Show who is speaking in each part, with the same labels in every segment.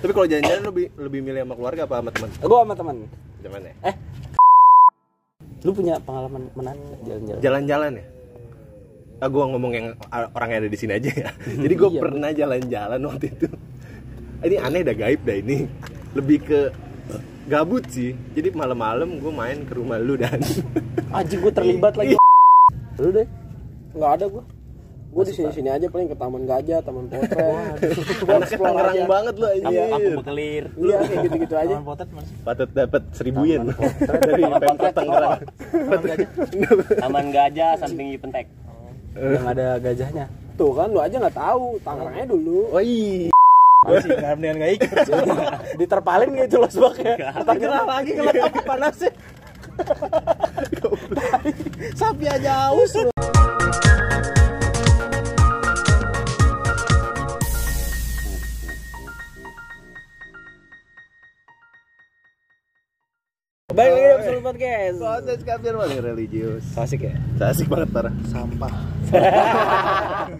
Speaker 1: Tapi kalau jalan-jalan lebih lebih milih sama keluarga apa sama teman?
Speaker 2: Gue sama teman.
Speaker 1: Gimana ya?
Speaker 2: Eh, lu punya pengalaman menarik jalan-jalan?
Speaker 1: Jalan-jalan ya? Ah, gua ngomong yang orang yang ada di sini aja ya. Jadi gue
Speaker 2: Iya.
Speaker 1: pernah jalan-jalan waktu itu. Ini aneh dah gaib dah ini. Lebih ke gabut sih. Jadi malam-malam gue main ke rumah lu dan
Speaker 2: Anjing gue terlibat lagi. Lu deh.
Speaker 3: Nggak ada gua. Gua di sini-sini aja paling ke Taman Gajah, Taman Potret.
Speaker 1: Tangerang
Speaker 3: aja.
Speaker 1: banget lu
Speaker 2: Kampung,
Speaker 1: anjir.
Speaker 2: kampung bekelir.
Speaker 3: Iya, kayak gitu-gitu aja.
Speaker 4: Taman Potet mas.
Speaker 1: Patut dapat seribu yen dari Pemkot Tangerang.
Speaker 5: Taman Gajah samping Pentek.
Speaker 2: Yang ada gajahnya.
Speaker 3: Tuh kan lu aja nggak tahu, Tangerangnya dulu.
Speaker 1: Oh iya.
Speaker 4: Masih nggak mendingan nggak ikut.
Speaker 2: Diterpalin gitu loh sebabnya.
Speaker 4: Gerah lagi kena tapi panasnya. Sapi aja aus
Speaker 2: Balik lagi di episode podcast.
Speaker 1: Proses kafir paling religius.
Speaker 2: Asik ya?
Speaker 1: Asik banget parah.
Speaker 4: Sampah.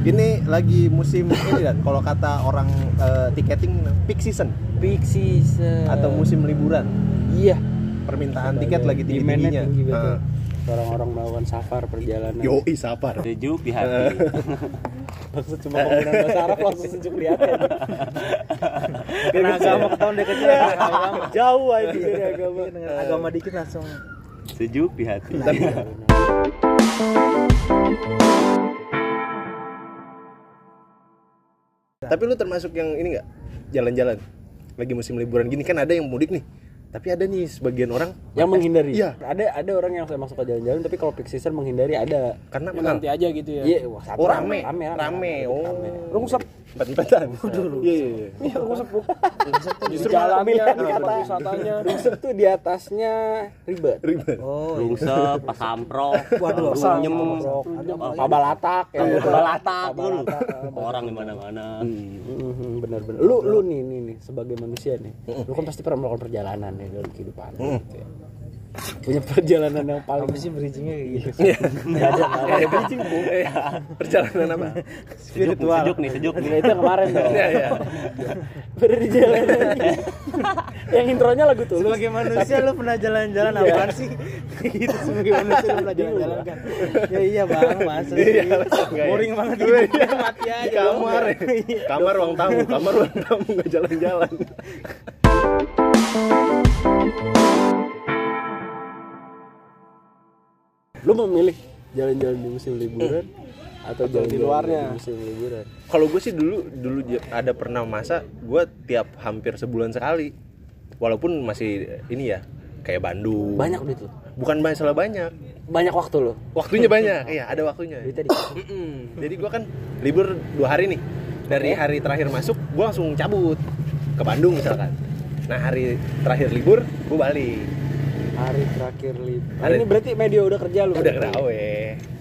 Speaker 1: Ini lagi musim ini kan kalau kata orang eh, tiketing peak season
Speaker 2: Peak season.
Speaker 1: atau musim liburan.
Speaker 2: Iya.
Speaker 1: Permintaan tiket lagi tinggi-tingginya.
Speaker 2: tinggi betul. Orang-orang melakukan safar perjalanan.
Speaker 1: Yoi sapar.
Speaker 5: Sejuk di hati.
Speaker 2: Maksud cuma penggunaan bahasa Arab langsung sejuk di hati. aja.
Speaker 4: Kena agama ketahuan dia kecil. Agama.
Speaker 2: Jauh aja dari agama.
Speaker 4: Dengan agama dikit langsung.
Speaker 5: Sejuk di hati.
Speaker 1: Tapi lu termasuk yang ini nggak jalan-jalan lagi musim liburan gini kan ada yang mudik nih. Tapi ada nih sebagian orang
Speaker 2: Yang menghindari.
Speaker 1: Iya.
Speaker 2: Ada ada orang yang saya masuk ke jalan-jalan tapi kalau peak season menghindari ada.
Speaker 1: karena
Speaker 3: Ya, nanti aja gitu ya.
Speaker 2: Iya, wah, satu
Speaker 1: Oh rame,
Speaker 2: rame,
Speaker 1: rame, oh.
Speaker 2: Rungsep.
Speaker 1: Empat-empatan. Iya, iya, iya.
Speaker 2: Iya, rungsep bu.
Speaker 3: Justru tempat
Speaker 2: kata
Speaker 3: wisatanya.
Speaker 2: Rungsep tuh di atasnya ribet.
Speaker 1: Ribet.
Speaker 4: Oh.
Speaker 5: Lungsep, pas samprok,
Speaker 4: Waduh,
Speaker 5: runyem,
Speaker 2: Pabalatak ya.
Speaker 5: balatak dulu. Orang di mana-mana.
Speaker 2: Mhm, bener-bener. Lu lu nih nih nih sebagai manusia nih. Lu kan pasti pernah melakukan perjalanan nih dalam kehidupan. gitu ya. Punya perjalanan yang paling
Speaker 4: Apa sih bridgingnya kayak gitu?
Speaker 2: Nggak ada nggak ada bridging bu.
Speaker 1: Perjalanan apa?
Speaker 5: Nih, sejuk nih, sejuk nih.
Speaker 2: Nah, itu kemarin dong.
Speaker 1: Iya, iya.
Speaker 2: Baru di jalan yang intronya lagu tulus.
Speaker 4: Sebagai manusia lu pernah jalan-jalan apaan sih? gitu sebagai manusia lu pernah jalan-jalan kan? Ya iya bang, masa sih?
Speaker 1: Iya, ya?
Speaker 4: Boring banget gitu. Mati aja.
Speaker 1: kamar ya. Kamar ruang tamu, kamar ruang tamu nggak jalan-jalan.
Speaker 2: Lu memilih jalan-jalan di musim liburan atau jalan
Speaker 3: di luarnya?
Speaker 2: di musim liburan?
Speaker 1: Kalau gue sih dulu dulu ada pernah masa gue tiap hampir sebulan sekali. Walaupun masih ini ya kayak Bandung.
Speaker 2: Banyak duit lu.
Speaker 1: Bukan masalah banyak.
Speaker 2: Banyak waktu lu.
Speaker 1: Waktunya banyak. Iya, ada waktunya.
Speaker 2: Duitnya.
Speaker 1: Jadi gue kan libur dua hari nih. Dari hari terakhir masuk, gue langsung cabut ke Bandung misalkan. Nah hari terakhir libur, gue balik.
Speaker 2: Hari terakhir libur.
Speaker 1: Hari-
Speaker 2: Ini berarti media udah kerja lu.
Speaker 1: Udah
Speaker 2: berarti?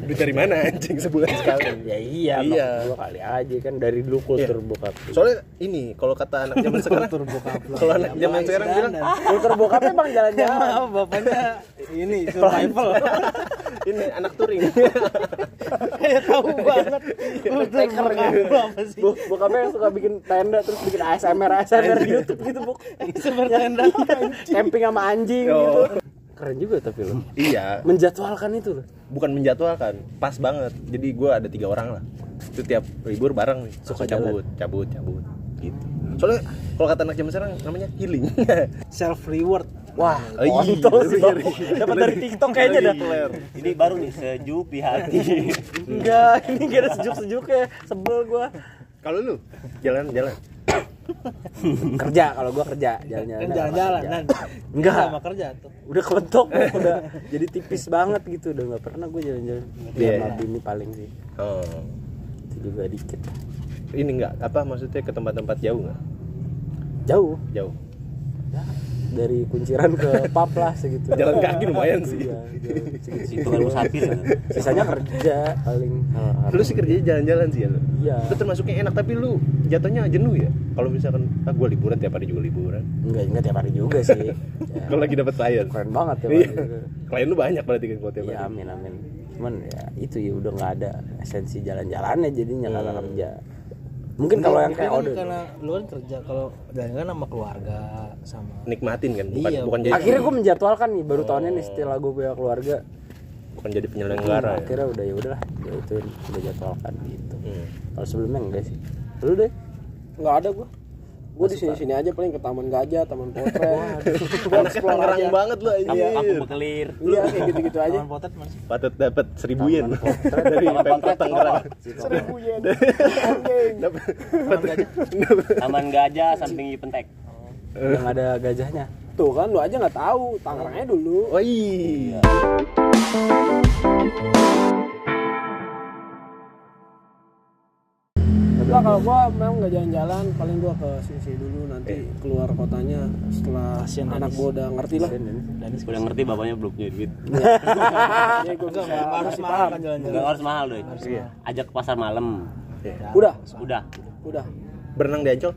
Speaker 1: Duit dari mana anjing sebulan sekali?
Speaker 2: Ya iya,
Speaker 1: Iya.
Speaker 2: iya. dua kali aja kan dari dulu kultur bokap.
Speaker 1: Soalnya ini kalau kata anak zaman sekarang, kalau anak zaman sekarang bilang
Speaker 2: kultur bokap emang jalan-jalan.
Speaker 4: Maaf bapaknya ini survival.
Speaker 1: ini anak touring.
Speaker 4: Kayak tahu banget. Kultur bokap apa sih?
Speaker 2: Bokapnya yang suka bikin tenda terus bikin ASMR ASMR di YouTube gitu, Bu.
Speaker 4: Seperti tenda.
Speaker 2: Camping sama anjing gitu. Keren juga tapi lo.
Speaker 1: iya,
Speaker 2: Menjadwalkan itu loh.
Speaker 1: bukan menjadwalkan, pas banget. Jadi gue ada tiga orang lah. Itu tiap libur bareng nih,
Speaker 2: Suka
Speaker 1: cabut, cabut, cabut, gitu. Soalnya kalau kata anak zaman sekarang namanya healing.
Speaker 4: Self reward.
Speaker 2: Wah,
Speaker 1: Oh, iya.
Speaker 2: kontol sih, Dapat dari TikTok kayaknya dah.
Speaker 1: Clear.
Speaker 5: Ini baru nih, sejuk di hati.
Speaker 2: Enggak, ini gak ada sejuk-sejuknya. Sebel gua.
Speaker 1: Kalau lu jalan-jalan,
Speaker 2: Kerja kalau gua kerja, jalan-jalan.
Speaker 4: Kan jalan-jalan
Speaker 2: Kerja.
Speaker 4: kan.
Speaker 2: Enggak.
Speaker 4: Sama kerja tuh.
Speaker 2: Udah kebentuk, udah jadi tipis banget gitu. Udah nggak pernah gua jalan-jalan.
Speaker 1: Iya.
Speaker 2: Sama bini paling sih.
Speaker 1: oh,
Speaker 2: Itu juga dikit.
Speaker 1: ini enggak apa maksudnya ke tempat-tempat jauh nggak?
Speaker 2: Jauh.
Speaker 1: Jauh.
Speaker 2: Ya, dari kunciran ke pub lah segitu.
Speaker 1: Jalan kaki lumayan sih.
Speaker 2: Iya.
Speaker 5: Situ kan musafir. ya.
Speaker 2: Sisanya kerja paling.
Speaker 1: Lu sih kerjanya jalan-jalan sih ya lu.
Speaker 2: Iya.
Speaker 1: Lu termasuknya enak tapi lu jatuhnya jenuh ya. Kalau misalkan ah gua liburan tiap hari juga liburan.
Speaker 2: Enggak, enggak tiap hari juga sih. Ya,
Speaker 1: Kalau lagi dapat klien.
Speaker 2: keren banget tiap
Speaker 1: Iya. Klien lu banyak berarti kan kalau tiap
Speaker 2: Iya,
Speaker 1: hari.
Speaker 2: amin amin. Cuman ya itu ya udah nggak ada esensi jalan-jalannya jadinya
Speaker 1: Hmm.
Speaker 2: kerja. Mungkin kalau yang kayak
Speaker 4: kan
Speaker 2: Ode
Speaker 4: karena lu kan kerja kalau jalan-jalan sama keluarga sama
Speaker 1: nikmatin kan bukan
Speaker 4: Iya.
Speaker 1: bukan jadi
Speaker 2: akhirnya gue menjadwalkan nih baru tahun ini setelah gue punya keluarga.
Speaker 1: Bukan jadi penyelenggara ya.
Speaker 2: akhirnya udah ya udahlah ya itu udah jadwalkan gitu.
Speaker 1: Hmm.
Speaker 2: kalau sebelumnya enggak sih. Lu deh.
Speaker 3: Nggak ada gua gua di sini sini aja paling ke taman gajah taman potret
Speaker 1: Anaknya Tangerang banget lo
Speaker 5: kampung
Speaker 1: anjir.
Speaker 5: kampung bekelir
Speaker 3: iya kayak gitu gitu aja.
Speaker 4: Taman potret mana?
Speaker 1: Patut dapat seribu yen. Dari Pemkot Tangerang.
Speaker 3: seribu yen.
Speaker 5: Taman gajah. Samping Ipentek
Speaker 2: yang ada gajahnya.
Speaker 3: Tuh kan lu aja nggak tahu. Tangerangnya dulu.
Speaker 1: Oh iya.
Speaker 3: Enggak kalau gua memang nggak jalan-jalan paling gua ke sini dulu nanti keluar kotanya setelah
Speaker 4: Kasian
Speaker 3: anak
Speaker 4: Danis.
Speaker 3: gua udah ngerti lah.
Speaker 4: Danis.
Speaker 5: Udah ngerti bapaknya belum punya duit.
Speaker 3: Ya gua bisa
Speaker 4: harus mahal kan jalan-jalan.
Speaker 5: Enggak harus mahal doi. Ajak ke pasar malam.
Speaker 3: Udah?
Speaker 5: Udah.
Speaker 3: Udah.
Speaker 1: Berenang di Ancol?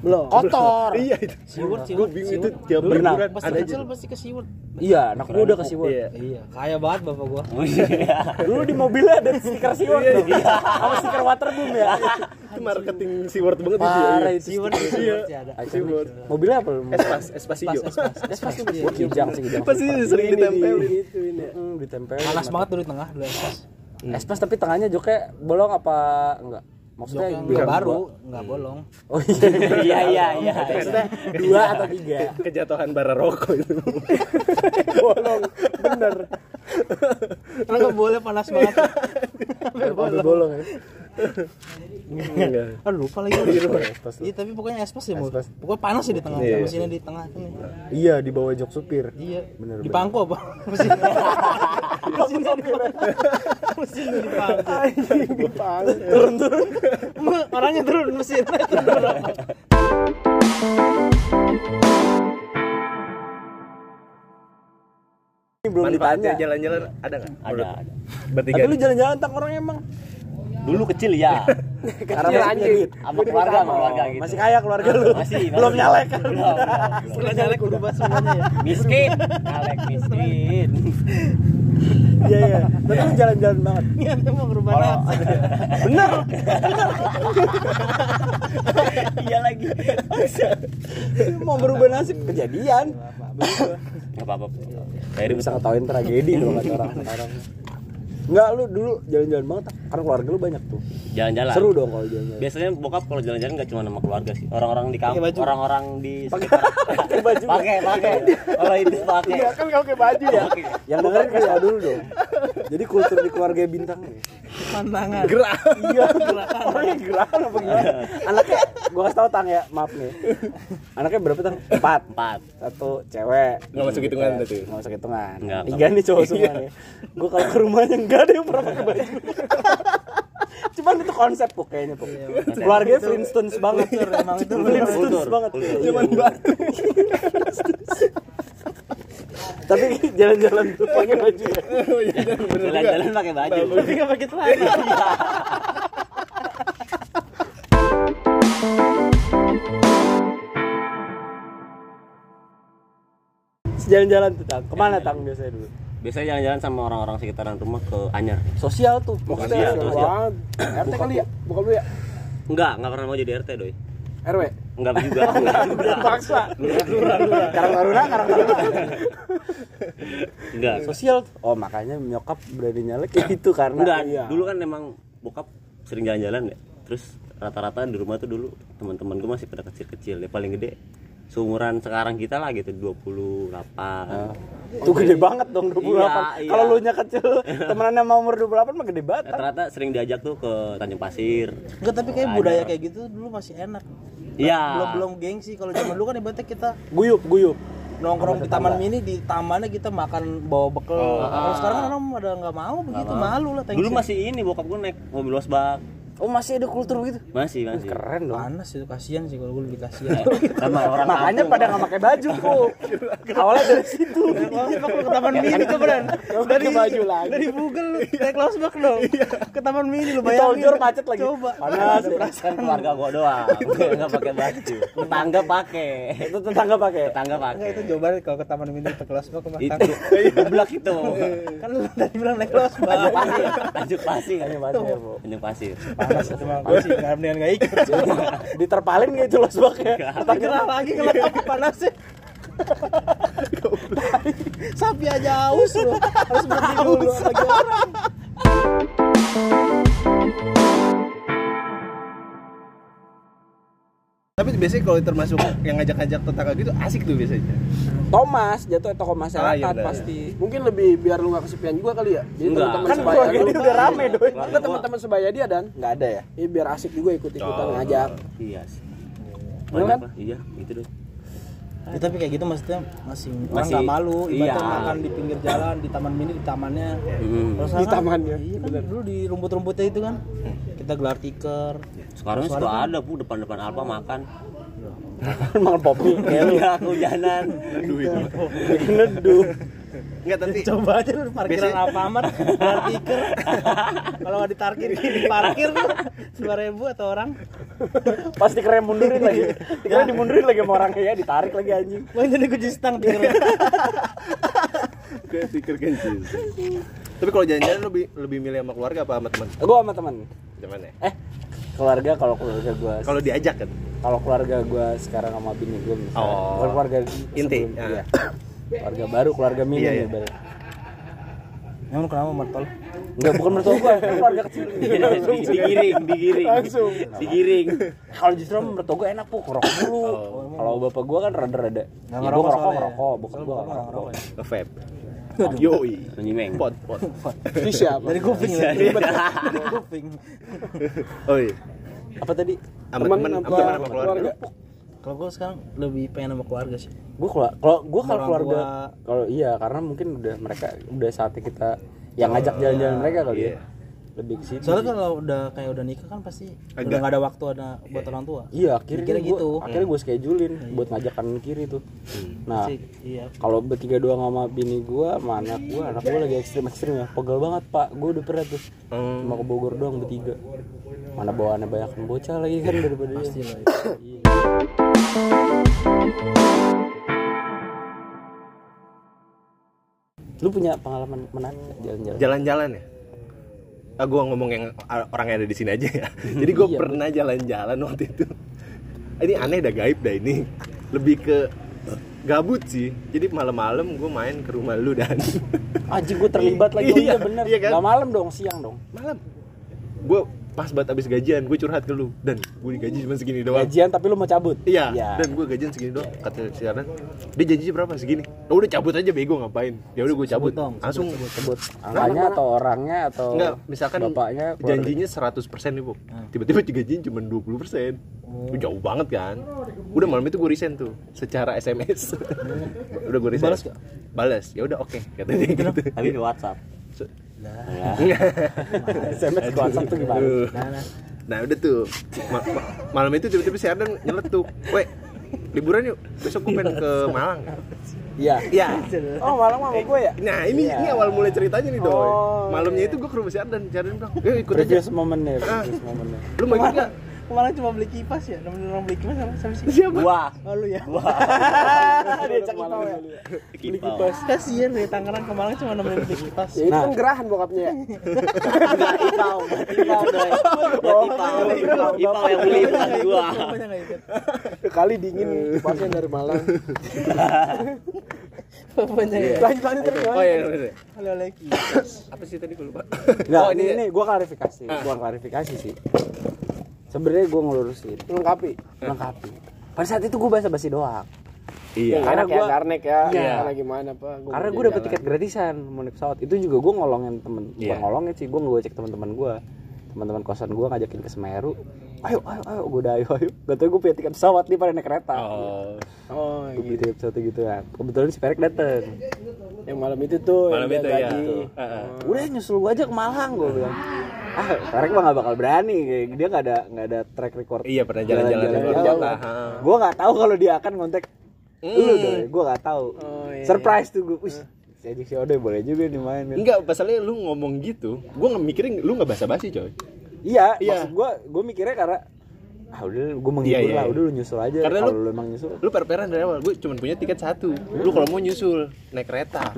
Speaker 3: Belum
Speaker 2: kotor
Speaker 1: Iya itu.
Speaker 4: Siwurt,
Speaker 1: Gue
Speaker 4: siwurt,
Speaker 1: bingung itu tiap
Speaker 2: Berenang.
Speaker 4: Pas
Speaker 1: ada
Speaker 4: kecil pasti ke Siwurt.
Speaker 2: iya anak gue udah ke Siwon
Speaker 1: Iya.
Speaker 4: Iya, kaya banget bapak gua.
Speaker 5: oh iya
Speaker 2: dulu di mobilnya ada stiker Siwon tuh sama stiker Waterboom ya
Speaker 1: Itu marketing SeaWorld banget itu
Speaker 2: parah
Speaker 1: iya.
Speaker 2: itu
Speaker 4: ada.
Speaker 1: SeaWorld.
Speaker 2: mobilnya apa
Speaker 1: Espas, Espas hijau.
Speaker 4: Espas tuh dia.
Speaker 2: kijang sih kijang
Speaker 1: Pasti sering ditempel.
Speaker 3: gitu ini
Speaker 2: ditempel
Speaker 4: Panas banget di tengah dulu espas.
Speaker 2: Espas tapi tengahnya joknya bolong apa enggak maksudnya
Speaker 4: yang baru, nggak bolong.
Speaker 2: oh iya
Speaker 5: iya iya iya
Speaker 2: Maksudnya dua atau tiga
Speaker 1: Kejatuhan bara rokok itu.
Speaker 2: bolong bener
Speaker 4: Karena nggak boleh panas banget.
Speaker 2: Sampai bolong ya
Speaker 1: Enggak.
Speaker 4: Aduh lupa lagi. Iya tapi pokoknya espas ya.
Speaker 2: Espas.
Speaker 4: Pokoknya panas sih di tengah.
Speaker 1: Iya.
Speaker 4: Mesinnya di tengah ini.
Speaker 2: iya di bawah jok supir
Speaker 4: Iya.
Speaker 2: Bener,
Speaker 4: di pangku apa? Mesin. Mesinnya di pangku. Mesinnya di pangku.
Speaker 3: turun
Speaker 4: Orangnya turun mesin.
Speaker 2: ini belum
Speaker 1: Manfaatnya
Speaker 2: ditanya
Speaker 1: jalan-jalan ada nggak?
Speaker 5: ada ada
Speaker 1: Bertiga.
Speaker 2: tapi lu jalan-jalan tak orang emang
Speaker 5: dulu kecil ya
Speaker 2: karena masih
Speaker 5: sama keluarga sama keluarga gitu.
Speaker 2: Masih kaya keluarga lu.
Speaker 5: Masih
Speaker 2: belum nyalek. Kan
Speaker 5: belum belum,
Speaker 4: nyalek berubah semuanya ya.
Speaker 5: miskin. Alek miskin.
Speaker 2: Iya iya. Tapi lu jalan-jalan banget.
Speaker 4: Niatnya mau berubah
Speaker 5: kalau
Speaker 4: nasib.
Speaker 2: bener.
Speaker 5: Iya lagi.
Speaker 2: Mau berubah nasib. Kejadian.
Speaker 5: Nggak apa-apa
Speaker 2: Jadi bisa ngetawain tragedi kalau kata orang sekarang Enggak, lu dulu jalan-jalan banget? Karena keluarga lu banyak tuh.
Speaker 5: Jalan-jalan.
Speaker 2: Seru dong kalau jalan-jalan.
Speaker 5: Biasanya bokap kalau jalan-jalan nggak cuma sama keluarga sih. Orang-orang di kampung orang-orang di sekitar.
Speaker 2: Pakai baju.
Speaker 5: Pakai pakai. Kalau itu pakai.
Speaker 2: Iya kan kau pakai baju ya. Yang dengerin kasih tau dulu dong. Jadi kultur di keluarga bintang nih
Speaker 4: Pandangan.
Speaker 1: Gerak.
Speaker 2: Iya Orangnya gerakan apa gimana? Anaknya, gua kasih tau Tang ya, maaf nih. Anaknya berapa Tang? Empat.
Speaker 5: Empat.
Speaker 2: Satu cewek.
Speaker 1: Nggak masuk hitungan berarti?
Speaker 2: Nggak masuk hitungan.
Speaker 5: Nggak,
Speaker 2: Tiga nih cowok semua nih. Gue kalau ke rumahnya nggak ada yang pernah pakai baju. Cuman itu konsep Puk kayaknya Puk Keluarganya Flintstones banget.
Speaker 4: Emang itu
Speaker 2: Flintstones banget.
Speaker 1: Cuman batu.
Speaker 2: Tapi jalan-jalan tuh pakai baju ya?
Speaker 5: Jalan-jalan pakai baju.
Speaker 4: Tapi nggak pakai celana.
Speaker 2: Jalan-jalan tuh Tang. Ke mana Tang biasanya dulu?
Speaker 5: biasanya jalan-jalan sama orang-orang sekitaran rumah ke Anyar
Speaker 2: Sosial tuh Maksudnya
Speaker 5: Sosial, sosial.
Speaker 3: RT kali ya? Bukan lu ya?
Speaker 5: Enggak enggak pernah mau jadi RT doi
Speaker 3: RW
Speaker 5: enggak juga. Enggak juga.
Speaker 2: Paksa Karang Taruna, Karang Taruna.
Speaker 5: Enggak.
Speaker 2: Sosial. Oh makanya nyokap berani nyalek kayak gitu karena
Speaker 5: enggak.
Speaker 2: iya.
Speaker 5: dulu kan emang bokap sering jalan-jalan ya. Terus rata-rata di rumah tuh dulu teman-teman gue masih pada kecil-kecil. Ya paling gede seumuran sekarang kita lah gitu 28
Speaker 2: Tuh gede banget dong 28
Speaker 5: Iya, iya.
Speaker 2: Kalau lu nya kecil temenan sama umur 28 mah gede banget Tang.
Speaker 5: rata-rata sering diajak tuh ke Tanjung Pasir
Speaker 4: Enggak, tapi kayak budaya kayak gitu dulu masih enak.
Speaker 5: Iya.
Speaker 4: Belum belum gengsi kalau zaman dulu kan ibaratnya kita
Speaker 2: Guyup, guyup
Speaker 4: nongkrong di taman mini di tamannya kita makan bawa bekal. Kalau sekarang kan orang ada nggak mau begitu, malu lah.
Speaker 5: dulu masih ini bokap gue naik mobil wasbak
Speaker 2: Oh masih ada kultur gitu
Speaker 5: masih masih.
Speaker 2: Keren dong.
Speaker 4: Panas itu kasihan sih kalau gue lebih kasihan.
Speaker 5: sama orang
Speaker 2: Makanya pada nggak pakai baju kok Awalnya dari situ.
Speaker 4: Kalau ke taman mini tuh beran.
Speaker 2: Dari baju lagi.
Speaker 4: Dari Google lu naik losbak dong. Ke taman mini lu bayangin.
Speaker 2: Toljor macet lagi.
Speaker 4: Coba.
Speaker 2: Panas.
Speaker 5: Kan keluarga gue doang. Nggak pakai baju. Tetangga pakai.
Speaker 2: Itu tetangga pakai.
Speaker 5: Tetangga pakai.
Speaker 4: Enggak itu jawabannya kalau ke taman mini ke losbak ke
Speaker 5: itu. Goblok itu.
Speaker 4: Kan lu tadi bilang naik losbak.
Speaker 5: Tanjung Pasir Tanjung Pasir.
Speaker 2: Tanjung Pasir,
Speaker 4: Panas itu mah gue sih nggak mendingan nggak ikut
Speaker 2: Diterpalin nggak itu los baknya?
Speaker 4: tak gerah lagi kalau tapi panasnya sapi aja haus loh. Harus berhenti dulu lagi orang
Speaker 1: Tapi biasanya kalau termasuk yang ngajak-ngajak tetangga gitu asik tuh biasanya.
Speaker 2: Thomas jatuh tokoh
Speaker 1: Ah, iya
Speaker 2: masyarakat pasti.
Speaker 3: Mungkin lebih biar lu gak kesepian juga kali ya. Jadi
Speaker 5: Enggak.
Speaker 3: teman-teman
Speaker 2: Kan
Speaker 3: sebaya lu.
Speaker 2: dia udah rame doi.
Speaker 3: Enggak teman-teman sebaya dia dan.
Speaker 2: Nggak ada ya?
Speaker 3: Iya biar asik juga ikut-ikutan
Speaker 1: Oh.
Speaker 3: ngajak.
Speaker 5: iya sih
Speaker 2: Bener
Speaker 5: Banyak,
Speaker 2: kan?
Speaker 5: Iya gitu deh
Speaker 4: Ya, tapi kayak gitu maksudnya masih orang
Speaker 5: Masih-
Speaker 4: nggak malu ibaratnya
Speaker 5: iya.
Speaker 4: makan di pinggir jalan di taman mini di tamannya
Speaker 5: Hmm.
Speaker 4: Kalau
Speaker 3: Di
Speaker 4: kan-
Speaker 3: tamannya.
Speaker 4: iya kan dulu di rumput-rumputnya itu kan kita gelar tiker
Speaker 5: sekarang suka ada bu depan-depan Alfa makan
Speaker 2: Makan popi.
Speaker 5: iya kehujanan
Speaker 1: Aduh itu.
Speaker 2: Neduh.
Speaker 1: Enggak tapi
Speaker 4: coba aja lu parkiran Alfamart gelar tiker kalau nggak diparkir di parkir tuh dua ribu atau orang
Speaker 2: Pasti keren mundurin lagi. Dikira dimundurin lagi sama orangnya ya, ditarik lagi anjing.
Speaker 4: Bang jadi kunci stang tiker
Speaker 1: kayak stiker kencis. Tapi kalau jalan-jalan lebih lebih milih sama keluarga apa sama teman?
Speaker 2: Gue sama temen.
Speaker 1: Cuman ya.
Speaker 2: Eh, keluarga kalau keluarga gue
Speaker 1: Kalau diajak kan.
Speaker 2: kalau keluarga gue sekarang sama bini gue misalnya
Speaker 1: Oh.
Speaker 2: bukan keluarga
Speaker 1: Inti,
Speaker 2: sebelum-
Speaker 1: ah.
Speaker 2: iya. keluarga baru keluarga mini
Speaker 1: Iya,
Speaker 2: nih
Speaker 1: iya.
Speaker 2: ibarat.
Speaker 4: emang kenapa mertol
Speaker 2: enggak bukan mertua gue keluarga kecil langsung
Speaker 5: digiring digiring
Speaker 2: langsung
Speaker 5: digiring
Speaker 2: kalau justru mertua gue enak puk ngerokok dulu kalau bapak gue kan rada-rada ya, gue
Speaker 4: ngerokok
Speaker 2: ngerokok bokap
Speaker 4: Soalnya
Speaker 2: gue ngerokok
Speaker 4: ya.
Speaker 1: Nge-vape. Yoi.
Speaker 5: nyimeng
Speaker 1: Pot, pot.
Speaker 3: Ini siapa?
Speaker 4: dari kuping
Speaker 5: Iya.
Speaker 4: dari kuping
Speaker 1: Oh iya.
Speaker 2: apa tadi
Speaker 3: Teman
Speaker 1: teman
Speaker 3: apa
Speaker 1: sama keluarga.
Speaker 3: keluarga?
Speaker 4: kalau gue sekarang lebih pengen sama keluarga sih
Speaker 2: gue kalau kalau gue kalau keluarga kalau iya karena mungkin udah mereka udah saatnya kita yang ngajak jalan-jalan mereka kali
Speaker 1: Iya.
Speaker 2: ya lebih ke situ
Speaker 4: soalnya kalau udah kayak udah nikah kan pasti
Speaker 1: Agak-
Speaker 4: udah nggak ada waktu ada buat orang tua.
Speaker 2: Iya akhirnya
Speaker 4: Mikirnya
Speaker 2: gua,
Speaker 4: gitu.
Speaker 2: akhirnya gue schedulein buat ngajak kanan kiri tuh. Nah
Speaker 4: Sih, iya.
Speaker 2: kalau bertiga doang sama bini gua sama anak gua anak gua lagi ekstrim ekstrim ya. Pegel banget pak. Gua udah pernah tuh.
Speaker 1: Hmm.
Speaker 2: cuma ke Bogor doang bertiga. Mana bawaannya banyak bocah lagi kan daripada dia.
Speaker 4: pasti lah.
Speaker 2: Iya. lu punya pengalaman menarik jalan-jalan?
Speaker 1: Jalan-jalan ya. Ah, gua ngomong yang orang yang ada di sini aja ya. Jadi gua
Speaker 2: Iya,
Speaker 1: pernah jalan-jalan waktu itu. Ini aneh dah gaib dah ini. Lebih ke gabut sih. Jadi malam-malam gua main ke rumah lu dan
Speaker 2: anjing gua terlibat lagi oh, iya
Speaker 1: Iya,
Speaker 2: bener
Speaker 1: iya kan?
Speaker 2: Nggak malam dong siang dong
Speaker 1: malam. Gua pas banget abis gajian, gue curhat ke lu dan gue digaji cuma segini doang.
Speaker 2: gajian tapi lu mau cabut
Speaker 1: Iya,
Speaker 2: Iya.
Speaker 1: dan gue gajian segini doang. Kata si Ardan, dia janji berapa segini? Oh, udah cabut aja bego ngapain? Ya udah gue cabut.
Speaker 4: dong,
Speaker 1: Langsung
Speaker 2: sebut angkanya atau orangnya atau
Speaker 1: Enggak, misalkan
Speaker 2: bapaknya
Speaker 1: janjinya 100% nih, Bu. Tiba-tiba digajiin cuma 20%. Itu jauh banget kan. Udah malam itu gue resign tuh secara SMS. udah gue resign.
Speaker 4: Balas gak?
Speaker 1: Balas. Ya udah oke, katanya gitu.
Speaker 5: tapi di WhatsApp
Speaker 1: Se-
Speaker 2: SMS ke WhatsApp tuh gimana
Speaker 4: nah, nah.
Speaker 1: Nah, udah tuh. Ma- ma- malam itu tiba-tiba si Ardan nyeletuk. Weh, liburan yuk. Besok gue pengen ke Malang.
Speaker 2: iya
Speaker 1: Iya.
Speaker 2: oh malam sama gue ya
Speaker 1: Nah ini
Speaker 2: Iya.
Speaker 1: ini awal mulai ceritanya nih doi.
Speaker 2: Oh,
Speaker 1: Malamnya itu gue ke rumah si Ardan, si Ardan bilang, "Yuk ikut aja."
Speaker 2: momennya
Speaker 1: Ah.
Speaker 2: momennya
Speaker 1: Lu mau ikut gak?
Speaker 4: Kemarin cuma beli kipas ya nemenin orang beli kipas sama sama sih?
Speaker 1: Siapa?
Speaker 5: wah.
Speaker 4: Oh lu ya
Speaker 2: dia cek ya.
Speaker 5: Beli kipas.
Speaker 4: kasian dari Tangerang ke Malang cuma nemenin beli kipas.
Speaker 3: Ya itu
Speaker 2: Nah.
Speaker 3: kan gerahan bokapnya ya.
Speaker 5: enggak ipau ipau ipau ipau yang beli bukan gua.
Speaker 4: Bapaknya nggak ikut
Speaker 3: Kali dingin pasien dari Malang.
Speaker 4: bapaknya ya.
Speaker 3: Lanjut lanjut terus.
Speaker 1: Oh iya,
Speaker 4: halo lagi
Speaker 1: Apa sih tadi gue lupa?
Speaker 2: Nggak,
Speaker 1: Oh,
Speaker 2: ini,
Speaker 1: ini-
Speaker 2: ini gue klarifikasi, gue klarifikasi sih. Sebenarnya gue ngelurusin,
Speaker 3: Melengkapi.
Speaker 2: melengkapi. Pada saat itu gue basa-basi doang.
Speaker 1: Iya.
Speaker 2: Karena
Speaker 3: Karena ya
Speaker 2: gua-
Speaker 3: Garnek ya.
Speaker 2: Iya.
Speaker 3: Karena gimana pak? Gua
Speaker 2: Karena gue dapet
Speaker 3: jalan.
Speaker 2: tiket gratisan mau naik pesawat. Itu juga gue ngolongin temen,
Speaker 1: Iya.
Speaker 2: ngolongin sih, gue ngecek teman-teman gue, teman-teman kosan gue ngajakin ke Semeru. Ayo, ayo, ayo, gue udah ayo, ayo. Gak tau gue punya tiket pesawat nih pada naik kereta.
Speaker 1: Oh.
Speaker 3: Oh
Speaker 2: Gue
Speaker 3: gitu.
Speaker 2: tiket pesawat gitu kan. Kebetulan si Perik dateng.
Speaker 3: Yang malam itu tuh.
Speaker 1: Malam
Speaker 3: yang
Speaker 1: itu
Speaker 3: dia
Speaker 1: ya.
Speaker 3: gaji.
Speaker 1: Heeh.
Speaker 2: Udah nyusul gue aja ke Malang gue bilang. Ah, Perik mah gak bakal berani, kayak dia gak ada nggak ada track record.
Speaker 1: Iya pernah jalan-jalan di luar kota.
Speaker 2: Gue nggak tahu kalau dia akan ngontek lu dong gue nggak tahu
Speaker 3: Oh, iya.
Speaker 2: surprise tuh gue si Ajik si Ode boleh juga nih main.
Speaker 1: Enggak, pasalnya lu ngomong gitu, gue nggak mikirin lu nggak basa-basi coy.
Speaker 2: iya
Speaker 1: Iya.
Speaker 2: maksud gue gue mikirnya karena ah udah gue menghibur
Speaker 1: Iya, iya,
Speaker 2: lah.
Speaker 1: iya.
Speaker 2: udah lu nyusul aja.
Speaker 1: Karena lu-
Speaker 2: lu emang nyusul.
Speaker 1: Lu per-peran dari awal, gue cuma punya tiket satu. Lu kalau mau nyusul naik kereta,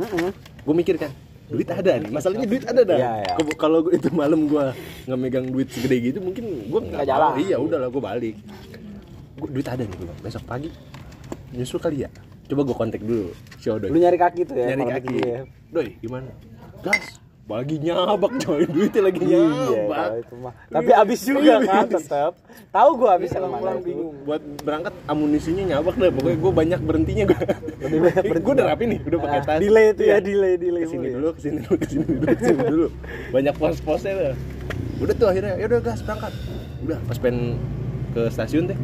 Speaker 1: gue mikir kan, duit ada nih. Masalahnya duit ada dah.
Speaker 2: Iya, iya.
Speaker 1: Ke- kalau itu malam gua nggak megang duit segede gitu mungkin gua nggak
Speaker 3: jalan.
Speaker 1: iya udahlah gua balik. Gua, duit ada nih gua bilang, besok pagi nyusul kali ya? Coba gua kontak dulu si Odoy
Speaker 2: Lu nyari kaki tuh ya.
Speaker 1: nyari kaki.
Speaker 2: ya.
Speaker 1: Doi gimana? Gas lagi nyabak coy duitnya lagi
Speaker 2: Iya,
Speaker 1: nyabak
Speaker 2: kalau itu mah. Tapi abis juga kan tetap. Tahu gua abis yang mana itu.
Speaker 1: buat berangkat amunisinya nyabak deh pokoknya gue banyak berhentinya gue
Speaker 2: Lebih banyak berhenti.
Speaker 1: gue udah rapi nih udah pakai
Speaker 2: Ah,
Speaker 1: tas
Speaker 2: delay itu ya,
Speaker 1: Iya.
Speaker 2: delay, delay
Speaker 1: ke
Speaker 2: sini ya.
Speaker 1: dulu ke sini dulu ke sini dulu ke sini dulu banyak pos-posnya tuh udah tuh akhirnya ya udah gas berangkat udah pas pengen ke stasiun teh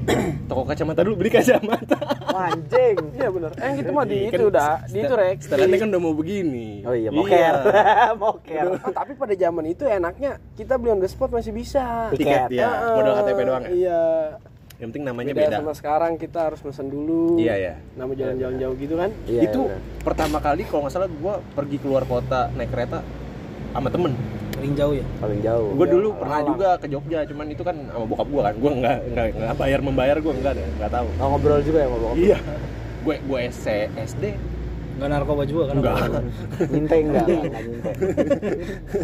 Speaker 1: toko kacamata dulu beli kacamata
Speaker 2: Anjing.
Speaker 3: Iya benar. Eh gitu mah di
Speaker 1: Kan
Speaker 3: itu udah, di itu rek.
Speaker 1: setelannya kan udah mau begini
Speaker 2: Oh iya, moker. moker.
Speaker 3: Oh, tapi pada zaman itu enaknya kita beli on the spot masih bisa.
Speaker 1: tiket ya
Speaker 3: Heeh.
Speaker 1: modal KTP doang ya
Speaker 3: Iya.
Speaker 1: yang penting namanya
Speaker 3: Beda,
Speaker 1: beda
Speaker 3: sama sekarang kita harus pesan dulu.
Speaker 1: iya ya
Speaker 3: Nama jalan-jalan jauh gitu kan.
Speaker 2: Iya,
Speaker 1: itu
Speaker 2: iya,
Speaker 1: pertama kali kalau nggak salah gue pergi keluar kota naik kereta sama temen
Speaker 4: paling jauh ya?
Speaker 2: Paling jauh.
Speaker 1: gue
Speaker 3: Iya,
Speaker 1: dulu pernah juga ke Jogja cuman itu kan sama bokap gue kan. Gue nggak nggak nggak bayar membayar gue nggak deh nggak tahu.
Speaker 2: Oh, ngobrol juga ya sama bokap.
Speaker 1: iya. Gue gue SC SD
Speaker 4: nggak narkoba juga kan?
Speaker 1: Enggak
Speaker 2: Nyinte enggak, enggak nyinte.